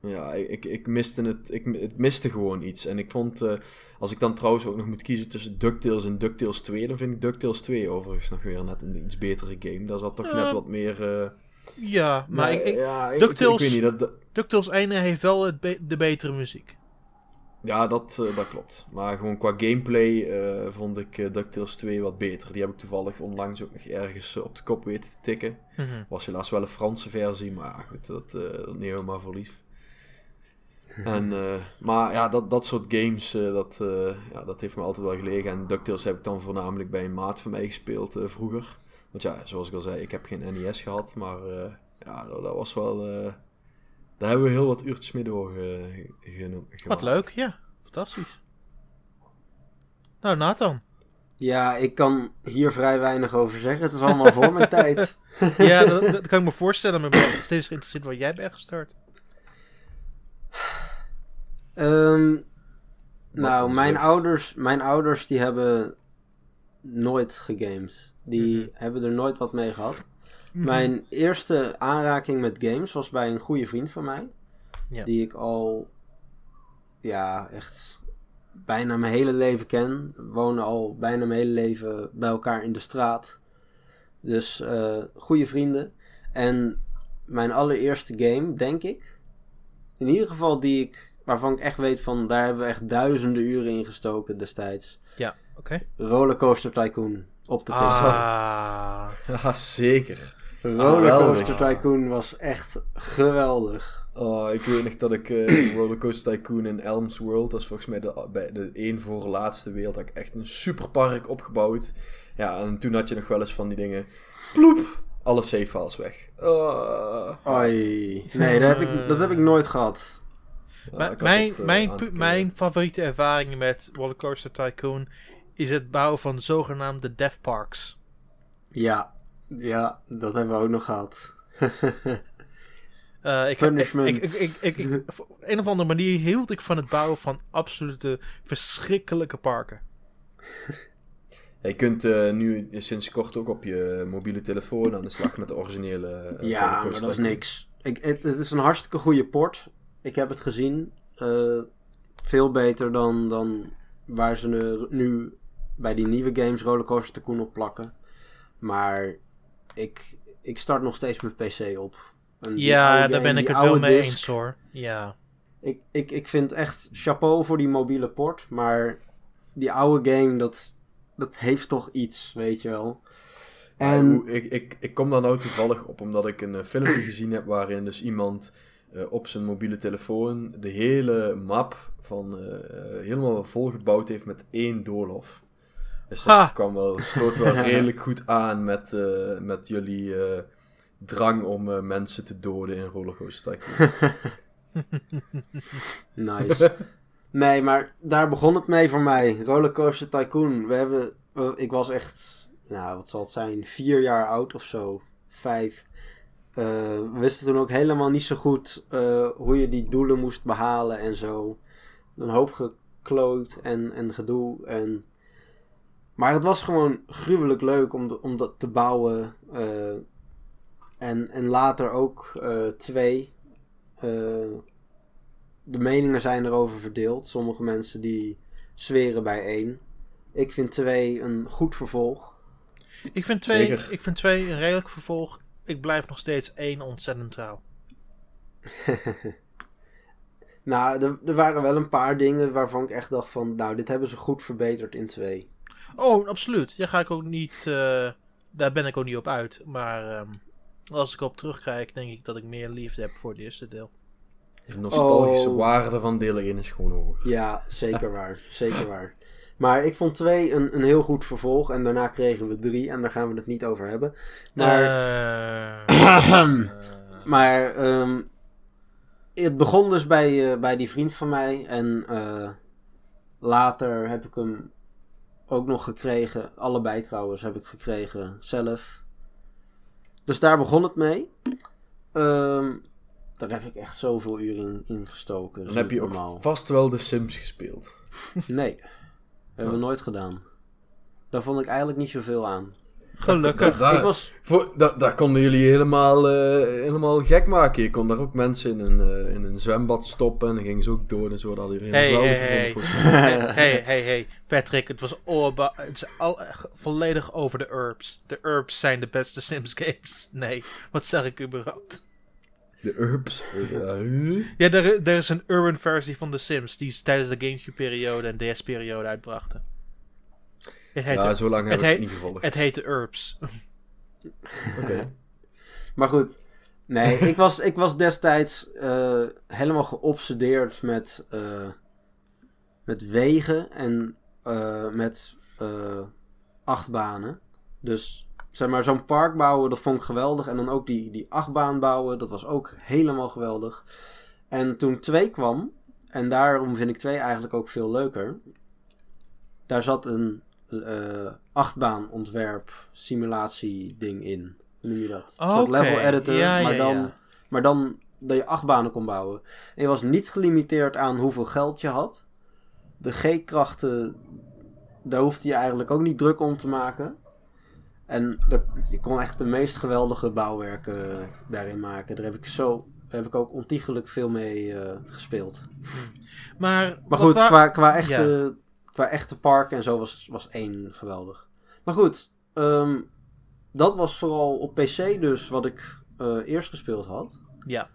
Ja, ik, ik miste het. Ik, het miste gewoon iets. En ik vond, uh, als ik dan trouwens ook nog moet kiezen tussen DuckTales en DuckTales 2, dan vind ik DuckTales 2 overigens nog weer net een iets betere game. Daar zat toch uh, net wat meer. Uh... Ja, maar, ik, ik, ja, ik, DuckTales, ik, weet niet. Dat, DuckTales 1 heeft wel het be de betere muziek. Ja, dat, dat klopt. Maar gewoon qua gameplay vond ik DuckTales 2 wat beter. Die heb ik toevallig onlangs ook nog ergens op de kop weten te tikken. Mm -hmm. Was helaas wel een Franse versie, maar goed, dat, dat nemen we maar voor lief. En, maar ja, dat, dat soort games, dat, ja, dat heeft me altijd wel gelegen. En DuckTales heb ik dan voornamelijk bij een maat van mij gespeeld vroeger. Want ja, zoals ik al zei, ik heb geen NES gehad, maar ja, dat, dat, was wel... daar hebben we heel wat uurtjes mee doorgenomen. Wat leuk, ja. Fantastisch. Nou, Nathan. Ja, ik kan hier vrij weinig over zeggen. Het is allemaal voor mijn tijd. ja, dat, dat, kan ik me voorstellen. Maar ik ben steeds geïnteresseerd waar jij bent gestart. Um, nou, mijn ouders, mijn ouders die hebben nooit gegamed. Die mm -hmm. hebben er nooit wat mee gehad. Mm -hmm. Mijn eerste aanraking met games was bij een goede vriend van mij. Ja. Die ik al ja, echt bijna mijn hele leven ken. We wonen al bijna mijn hele leven bij elkaar in de straat. Dus uh, goede vrienden. En mijn allereerste game, denk ik. In ieder geval die ik, waarvan ik echt weet van, daar hebben we echt duizenden uren in gestoken destijds. Ja, oké. Okay. Rollercoaster Tycoon op de PC. Ah, zeker. Rollercoaster ah, Tycoon was echt geweldig. Oh, ik weet nog dat ik uh, Rollercoaster Tycoon in Elms World, dat is volgens mij de, bij de één voor laatste wereld, had ik echt een superpark opgebouwd. Ja, en toen had je nog wel eens van die dingen, ploep, alle save files weg. Oh. Oei. Nee, dat heb ik, dat heb ik nooit gehad. Ja, mijn, het, uh, mijn, mijn favoriete ervaring met Rollercoaster Tycoon is het bouwen van zogenaamde death parks. Ja, ja, dat hebben we ook nog gehad. Uh, ik, Punishment. Ik, ik, ik, ik, op een of andere manier hield ik van het bouwen van absolute verschrikkelijke parken. Je kunt uh, nu sinds kort ook op je mobiele telefoon aan de slag met de originele. Uh, ja, maar dat is niks. Ik, het, het, is een hartstikke goede port. Ik heb het gezien. veel beter dan, dan waar ze nu, nu bij die nieuwe games Rollercoaster Tycoon op plakken. Maar ik, ik start nog steeds mijn PC op. Ja, game, daar ben ik het wel mee disc. eens hoor. Ja. Ik, ik, ik vind echt chapeau voor die mobiele port, maar die oude game, dat, dat heeft toch iets, weet je wel. En... Ja, ik, ik, ik kom daar nou toevallig op, omdat ik een uh, filmpje gezien heb waarin dus iemand uh, op zijn mobiele telefoon de hele map van uh, helemaal volgebouwd heeft met één doolhof. Dus dat ha. kwam wel, sloot wel redelijk goed aan met, met jullie drang om uh, mensen te doden in Rollercoaster Tycoon. nice. Nee, maar daar begon het mee voor mij. Rollercoaster Tycoon. We hebben, ik was echt, nou wat zal het zijn, vier jaar oud of zo. Vijf. Uh, we wisten toen ook helemaal niet zo goed uh, hoe je die doelen moest behalen en zo. Een hoop gekloot en, en gedoe. En... Maar het was gewoon gruwelijk leuk om, de, om dat te bouwen. Uh, en, en later ook uh, twee. Uh, de meningen zijn erover verdeeld. Sommige mensen die zweren bij één. Ik vind twee een goed vervolg. Ik vind twee, ik vind twee een redelijk vervolg. Ik blijf nog steeds één ontzettend trouw. nou, er, er, waren wel een paar dingen waarvan ik echt dacht van... Nou, dit hebben ze goed verbeterd in twee. Oh, absoluut. Daar ga ik ook niet... Uh, daar ben ik ook niet op uit. Maar... Um, als ik op terugkijk, denk ik dat ik meer liefde heb voor het eerste deel. De nostalgische oh. waarde van deel 1 is gewoon hoog. Ja, zeker waar. Zeker waar. Maar ik vond 2 een, een heel goed vervolg. En daarna kregen we 3. En daar gaan we het niet over hebben. Maar. Uh, maar. Um, het begon dus bij, uh, bij die vriend van mij. En uh, later heb ik hem ook nog gekregen. Allebei trouwens heb ik gekregen zelf. Dus daar begon het mee. Um, daar heb ik echt zoveel uren in, gestoken. Dan heb je normaal. ook vast wel de Sims gespeeld. Nee, hebben we nooit gedaan. Daar vond ik eigenlijk niet zoveel aan. Gelukkig. Daar, ik was, voor, daar, daar konden jullie helemaal, eh, helemaal gek maken. Je kon daar ook mensen in een, eh, in een zwembad stoppen en dan gingen ze ook dood en zo. Dat hadden jullie Hey, helemaal hey, hey. hey, hey, hey, hey. Patrick, het was het is al, eh, volledig over de herbs. De herbs zijn de beste Sims games. Nee, wat zeg ik überhaupt? De herbs. Ja, er, er is een urban versie van de Sims die ze tijdens de Gamecube-periode en DS-periode uitbrachten. Het heet, ja, zo lang heb het ik het niet gevolgd. het heet de herbs. Oké. maar goed. Nee, ik was, ik was destijds eh, helemaal geobsedeerd met, eh, met wegen en eh, met eh, achtbanen. Dus zeg maar, zo'n park bouwen, dat vond ik geweldig. En dan ook die, die achtbaan bouwen, dat was ook helemaal geweldig. En toen 2 kwam, en daarom vind ik 2 eigenlijk ook veel leuker. Daar zat een eh achtbaan ontwerp simulatie ding in. Hoe noem je dat? Een Oké, level editor, ja, maar, ja, dan, ja. maar dan dat je achtbanen kon bouwen. En je was niet gelimiteerd aan hoeveel geld je had. De G-krachten, daar hoefde je eigenlijk ook niet druk om te maken. En er- je kon echt de meest geweldige bouwwerken daarin maken. Daar heb ik zo heb ik ook ontiegelijk veel mee eh, gespeeld. Maar, Maar wat goed, wa- qua, qua, echte, qua echte parken en zo was, was één geweldig. Maar goed, ehm, dat was vooral op PC dus wat ik eh, eerst gespeeld had. Ja.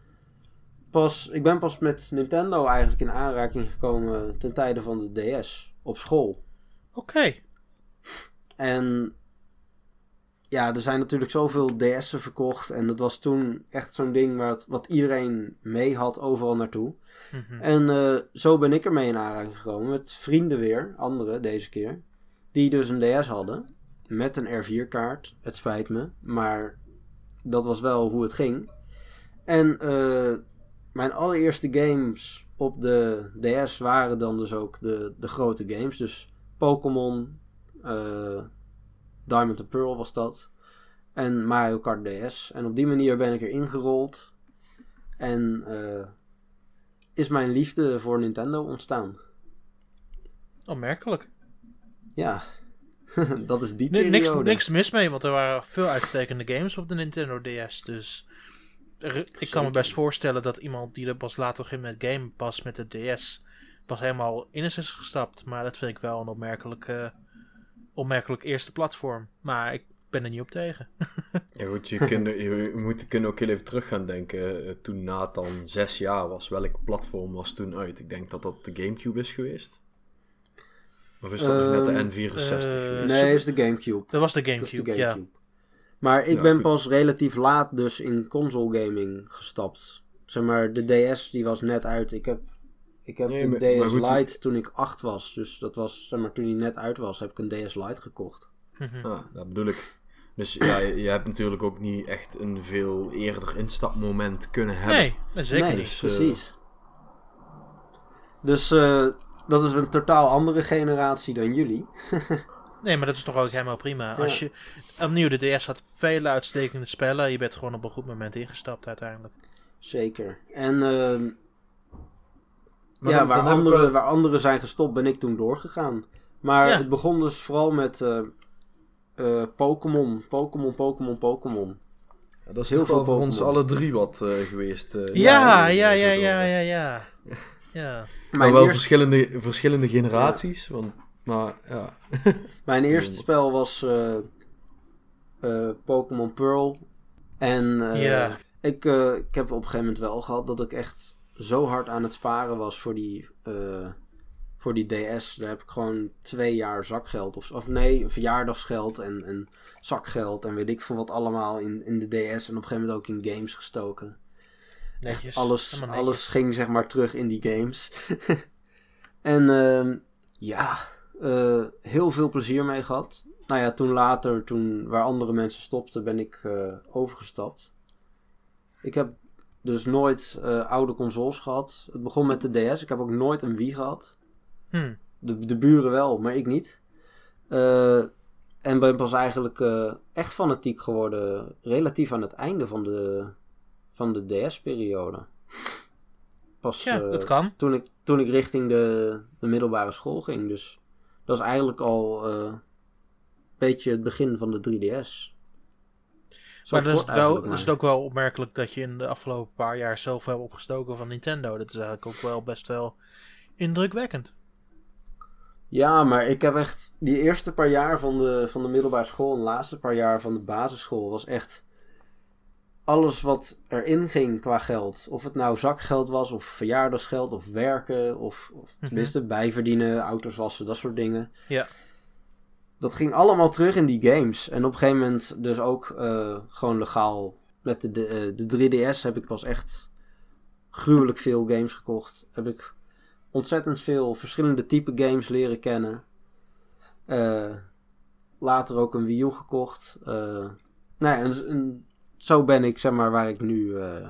Pas, ik ben pas met Nintendo eigenlijk in aanraking gekomen ten tijde van de DS op school. Oké. En ja, er zijn natuurlijk zoveel DS'en verkocht. En dat was toen echt zo'n ding waar het, wat iedereen mee had overal naartoe. Mhm. En eh, zo ben ik ermee in aanraking gekomen. Met vrienden weer, anderen deze keer. Die dus een DS hadden. Met een R4-kaart. Het spijt me. Maar dat was wel hoe het ging. En eh, mijn allereerste games op de DS waren dan dus ook de, de grote games. Dus Pokémon, eh, Diamond and Pearl was dat. En Mario Kart DS. En op die manier ben ik erin gerold. En eh, is mijn liefde voor Nintendo ontstaan. Opmerkelijk. Ja, dat is die Ni- niks, periode. niks mis mee, want er waren veel uitstekende games op de Nintendo DS. Dus er- ik kan me best voorstellen dat iemand die er pas later ging met game pas met de DS pas helemaal in is gestapt. Maar dat vind ik wel een opmerkelijk, eh, opmerkelijk eerste platform. Maar ik ben er niet op tegen. Ja goed, je, kunt, je moet kunnen ook heel even terug gaan denken. eh, Toen Nathan zes jaar was, welk platform was toen uit? Ik denk dat dat de Gamecube is geweest. Of is dat nog net de Ehm, N64 eh, geweest? Nee, is de Gamecube. Dat was de Gamecube, ja. Maar ik Ja, ben goed. pas relatief laat dus in console gaming gestapt. Zeg maar, de DS die was net uit. Ik heb, ik heb Nee, maar- DS maar Lite toen ik 8 was. Dus dat was, zeg maar, toen die net uit was, heb ik een DS Lite gekocht. Mhm. Ah, dat bedoel ik. Dus ja, je, je hebt natuurlijk ook niet echt een veel eerder instapmoment kunnen hebben. Nee, nee, zeker nee, niet. Dus, eh, precies. Dus eh, dat is een totaal andere generatie dan jullie. Nee, maar dat is toch ook helemaal prima. Ja. Als je opnieuw de DS had vele uitstekende spellen, je bent gewoon op een goed moment ingestapt uiteindelijk. Zeker. En ehm, Maar ja, dan- waar, dan heb ik anderen, wel- waar anderen zijn gestopt, ben ik toen doorgegaan. Maar Ja. het begon dus vooral met eh, eh, Pokémon, Pokémon, Pokémon, Pokémon. Ja, dat is Heel veel voor ons alle drie wat eh, geweest. eh, Ja, ja, ja, ja, ja, ja. Ja. Maar wel verschillende, verschillende generaties. Want, maar ja. mijn eerste spel was eh, eh, Pokémon Pearl. En eh, Ja. ik, ik heb op een gegeven moment wel gehad dat ik echt zo hard aan het sparen was voor die, eh, voor die DS. Daar heb ik gewoon twee jaar zakgeld. Of, of nee, verjaardagsgeld en, en zakgeld en weet ik veel wat allemaal in, in de DS. En op een gegeven moment ook in games gestoken. Netjes. Alles, alles ging zeg maar terug in die games. en ehm, ja, eh, heel veel plezier mee gehad. Nou ja, toen later, toen waar andere mensen stopten, ben ik eh, overgestapt. Ik heb dus nooit eh, oude consoles gehad. Het begon met de DS. Ik heb ook nooit een Wii gehad. Hm. De, de buren wel, maar ik niet. Eh, en ben pas eigenlijk eh, echt fanatiek geworden relatief aan het einde van de, van de DS-periode. Pas Ja, dat kan. toen, ik, toen ik richting de, de middelbare school ging. Dus dat is eigenlijk al eh, beetje het begin van de 3DS. Zo Maar dan is, het wel, is het ook wel opmerkelijk dat je in de afgelopen paar jaar zoveel hebt opgestoken van Nintendo. Dat is eigenlijk ook wel best wel indrukwekkend. Ja, maar ik heb echt die eerste paar jaar van de, van de middelbare school en de laatste paar jaar van de basisschool was echt alles wat erin ging qua geld. Of het nou zakgeld was, of verjaardagsgeld, of werken, of, of Mhm. tenminste bijverdienen, auto's wassen, dat soort dingen. Ja. Dat ging allemaal terug in die games. En op een gegeven moment dus ook eh, gewoon legaal. Met de, de, eh, de 3DS heb ik pas echt gruwelijk veel games gekocht. Heb ik ontzettend veel verschillende type games leren kennen. Eh, later ook een Wii U gekocht. Eh, nou ja, en, en zo ben ik zeg maar waar ik nu, eh,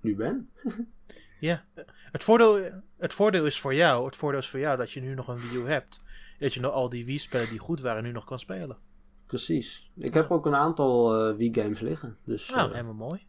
nu ben. Ja. Het voordeel, het voordeel is voor jou, het voordeel is voor jou dat je nu nog een Wii U hebt. Dat je nog al die Wii-spellen die goed waren nu nog kan spelen. Precies. Ik heb ook een aantal eh, Wii games liggen. Dus Nou, eh, helemaal mooi.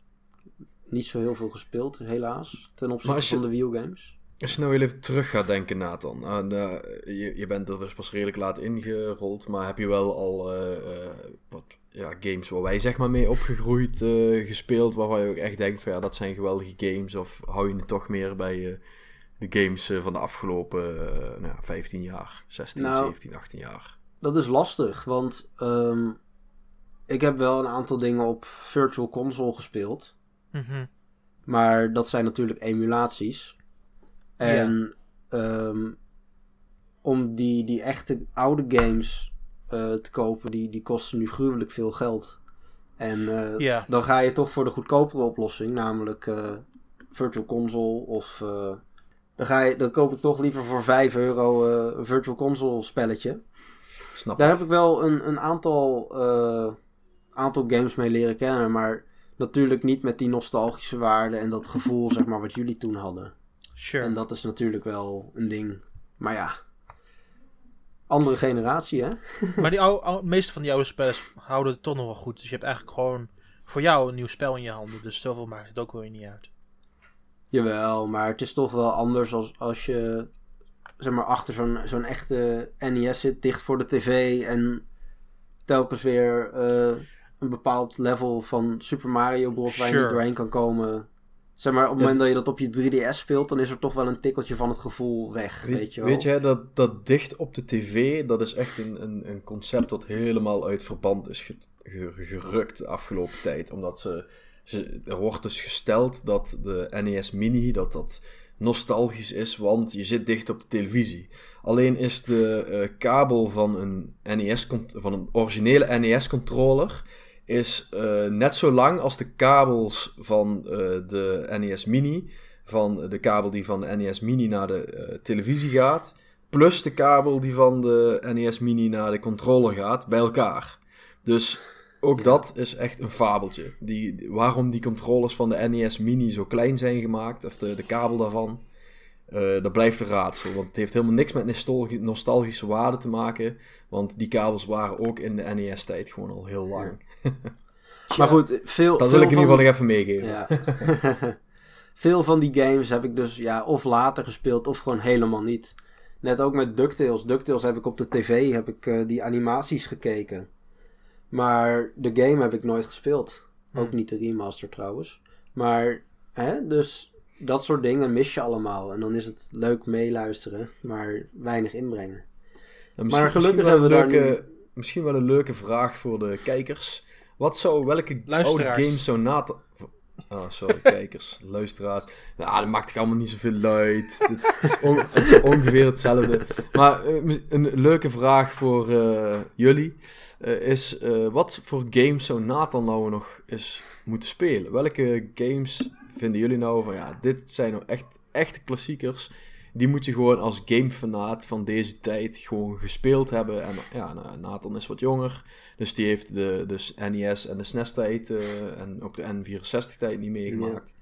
niet zo heel veel gespeeld, helaas. Ten opzichte je- van de Wii U games. Als je nou even terug gaat denken, Nathan. eh, je, je bent er dus pas redelijk laat ingerold, maar heb je wel al eh, eh, wat ja, games waar wij zeg maar mee opgegroeid eh, gespeeld, waarvan je ook echt denkt van ja, dat zijn geweldige games, of hou je het toch meer bij eh, de games eh, van de afgelopen eh, nou, ja, 15 jaar, 16, Nou, 17, 18 jaar? Dat is lastig, want ehm, ik heb wel een aantal dingen op Virtual Console gespeeld. Mhm. Maar dat zijn natuurlijk emulaties. En ehm, om die, die echte oude games eh, te kopen, die, die kosten nu gruwelijk veel geld. En eh, Ja. dan ga je toch voor de goedkopere oplossing, namelijk eh, Virtual Console of... dan, ga je, dan koop ik toch liever voor 5 euro eh, een Virtual Console spelletje. Snap Daar ik. heb ik wel een, een aantal, eh, aantal games mee leren kennen, maar natuurlijk niet met die nostalgische waarde en dat gevoel, zeg maar, wat jullie toen hadden. Sure. En dat is natuurlijk wel een ding. Maar ja, andere generatie, hè? Maar die oude, oude- meeste van die oude spellen houden het toch nog wel goed. Dus je hebt eigenlijk gewoon voor jou een nieuw spel in je handen. Dus zoveel maakt het ook weer niet uit. Jawel, maar het is toch wel anders als, als je, zeg maar, achter zo'n zo'n echte NES zit, dicht voor de tv en telkens weer eh, een bepaald level van Super Mario Bros. waar je Sure. niet doorheen kan komen. Zeg maar, op het moment dat je dat op je 3DS speelt, dan is er toch wel een tikkeltje van het gevoel weg, weet, Weet, je wel. weet je, dat, dat dicht op de tv, dat is echt een, een, een concept dat helemaal uit verband is ge- ge- gerukt de afgelopen tijd. Omdat ze, er wordt dus gesteld dat de NES Mini, dat dat nostalgisch is, want je zit dicht op de televisie. Alleen is de eh, kabel van een, NES van een originele NES-controller is eh, net zo lang als de kabels van eh, de NES Mini van de kabel die van de NES Mini naar de televisie gaat, plus de kabel die van de NES Mini naar de controller gaat, bij elkaar. Dus ook Ja. dat is echt een fabeltje. Die, waarom die controllers van de NES Mini zo klein zijn gemaakt, of de, de kabel daarvan, eh, dat blijft een raadsel. Want het heeft helemaal niks met nostalgi- nostalgische waarde te maken, want die kabels waren ook in de NES-tijd gewoon al heel lang. Maar goed, veel, Dat veel wil ik in ieder van- geval nog even meegeven. Ja. Veel van die games heb ik dus ja, of later gespeeld of gewoon helemaal niet. Net ook met DuckTales. DuckTales heb ik op de tv heb ik, eh, die animaties gekeken. Maar de game heb ik nooit gespeeld. Ook Hm. niet de remaster trouwens. Maar, hè, dus dat soort dingen mis je allemaal. En dan is het leuk meeluisteren, maar weinig inbrengen. En Maar gelukkig hebben we daar leuke, misschien wel een leuke vraag voor de kijkers. Wat zou, welke oude games zou Nathan... Oh, sorry, kijkers, luisteraars. Nou, dat maakt toch allemaal niet zoveel uit. Het is, on- het is ongeveer hetzelfde. Maar eh, een leuke vraag voor eh, jullie eh, is... wat voor games zou Nathan nou nog eens moeten spelen? Welke games vinden jullie nou van... Ja, dit zijn nou echt echte klassiekers die moet je gewoon als gamefanaat van deze tijd gewoon gespeeld hebben. En ja, nou, Nathan is wat jonger, dus die heeft de, de NES en de SNES-tijd eh, en ook de N64-tijd niet meegemaakt.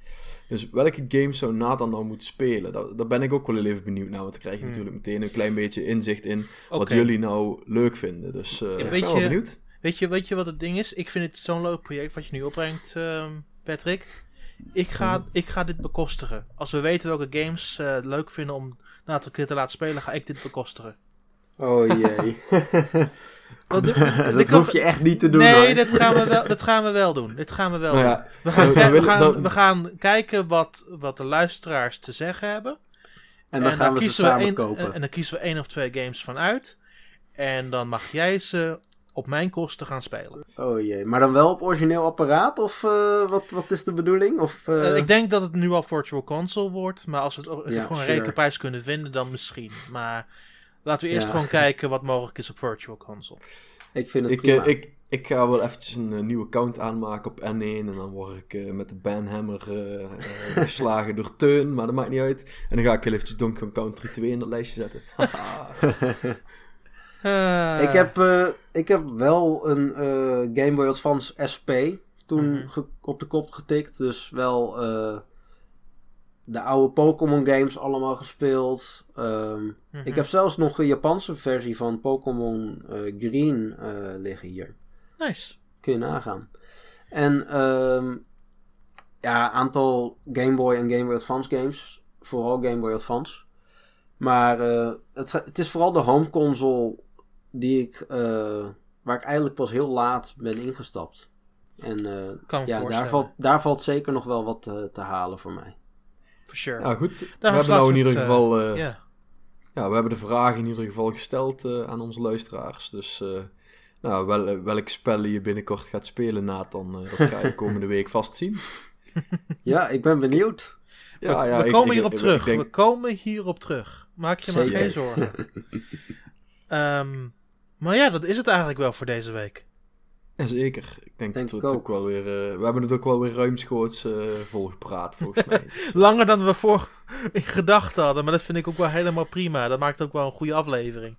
Dus welke games zou Nathan nou moeten spelen? Daar, daar ben ik ook wel heel even benieuwd naar, want dan krijg je Hmm. natuurlijk meteen een klein beetje inzicht in wat jullie nou leuk vinden. Dus eh Ja, ik weet ben wel je- benieuwd. Weet je, weet je wat het ding is? Ik vind het zo'n leuk project wat je nu opbrengt, ehm, Patrick. Ik ga, ik ga dit bekostigen. Als we weten welke games eh, leuk vinden om na een keer te laten spelen, ga ik dit bekostigen. Oh jee. Dat hoef je echt niet te doen nee, hoor. dit gaan, we wel, dit gaan we wel doen. Dit gaan we wel Nou doen. ja, We gaan, we, gaan, dan- we gaan kijken wat, wat de luisteraars te zeggen hebben. En dan gaan we ze kiezen we samen kopen. En, en dan kiezen we één of twee games van uit. En dan mag jij ze op mijn kosten gaan spelen. Oh jee, maar dan wel op origineel apparaat? Of eh, wat, wat is de bedoeling? Of, eh, Eh, ik denk dat het nu al Virtual Console wordt. Maar als we het Ja, gewoon een sure. redelijke prijs kunnen vinden, dan misschien. Maar laten we eerst Ja. gewoon kijken wat mogelijk is op Virtual Console. ik vind het ik, prima. ik, ik ga wel eventjes een eh, nieuw account aanmaken op N1 en dan word ik eh, met de banhammer geslagen door Teun, maar dat maakt niet uit. En dan ga ik heel eventjes Donkey Kong Country 2 in dat lijstje zetten. Eh, ik, heb, eh, ik heb wel een eh, Game Boy Advance SP toen Mhm. op de kop getikt. Dus wel eh, de oude Pokémon games allemaal gespeeld. Ehm, mhm. Ik heb zelfs nog een Japanse versie van Pokémon Green liggen hier. Nice. Kun je nagaan. En ehm ja, aantal Game Boy en Game Boy Advance games. Vooral Game Boy Advance. Maar het, het is vooral de home console die ik, eh, waar ik eigenlijk pas heel laat ben ingestapt. En eh, Kan me ja, daar valt, daar valt zeker nog wel wat te, te halen voor mij. For sure. Ja, goed. We Daar hebben laten nou in we ieder geval... eh, ja. Ja, we hebben de vragen in ieder geval gesteld eh, aan onze luisteraars. Dus eh, nou, wel, eh, welk spel je binnenkort gaat spelen, Nathan, eh, dat ga je komende week vast zien. Ja, ik ben benieuwd. Ja, we ja, we ik- komen hierop ik- terug. ik denk- We komen hierop terug. Maak je maar geen zorgen. Ehm, maar ja, dat is het eigenlijk wel voor deze week. Jazeker. Ik denk, Denk dat we het ook. wel weer... eh, we hebben het ook wel weer ruimschoots eh volgepraat, volgens mij. Langer dan we voor in gedachten hadden. Maar dat vind ik ook wel helemaal prima. Dat maakt ook wel een goede aflevering.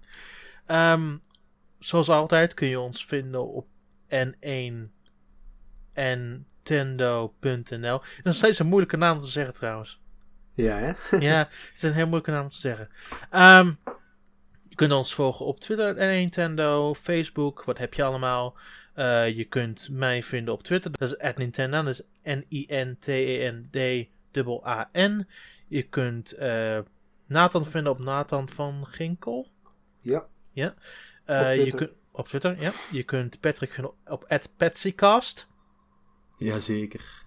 Ehm, zoals altijd kun je ons vinden op n1 Nintendo.nl. Dat is nog steeds een moeilijke naam om te zeggen trouwens. Ja, hè? ja, het is een heel moeilijke naam om te zeggen. Ehm, je kunt ons volgen op Twitter, Nintendo, Facebook, wat heb je allemaal. Eh, je kunt mij vinden op Twitter, dat is Nintendo, dat is N-I-N-T-E-N-D-A-A-N. Je kunt eh, Nathan vinden op Nathan van Ginkel. Ja. Ja. Op Eh, je op Twitter, ja. Je kunt Patrick vinden op, op @patsycast. Jazeker.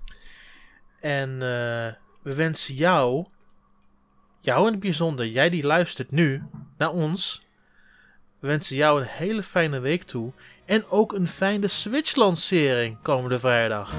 En eh, we wensen jou, jou in het bijzonder, jij die luistert nu naar ons, we wensen jou een hele fijne week toe. En ook een fijne Switch-lancering komende vrijdag.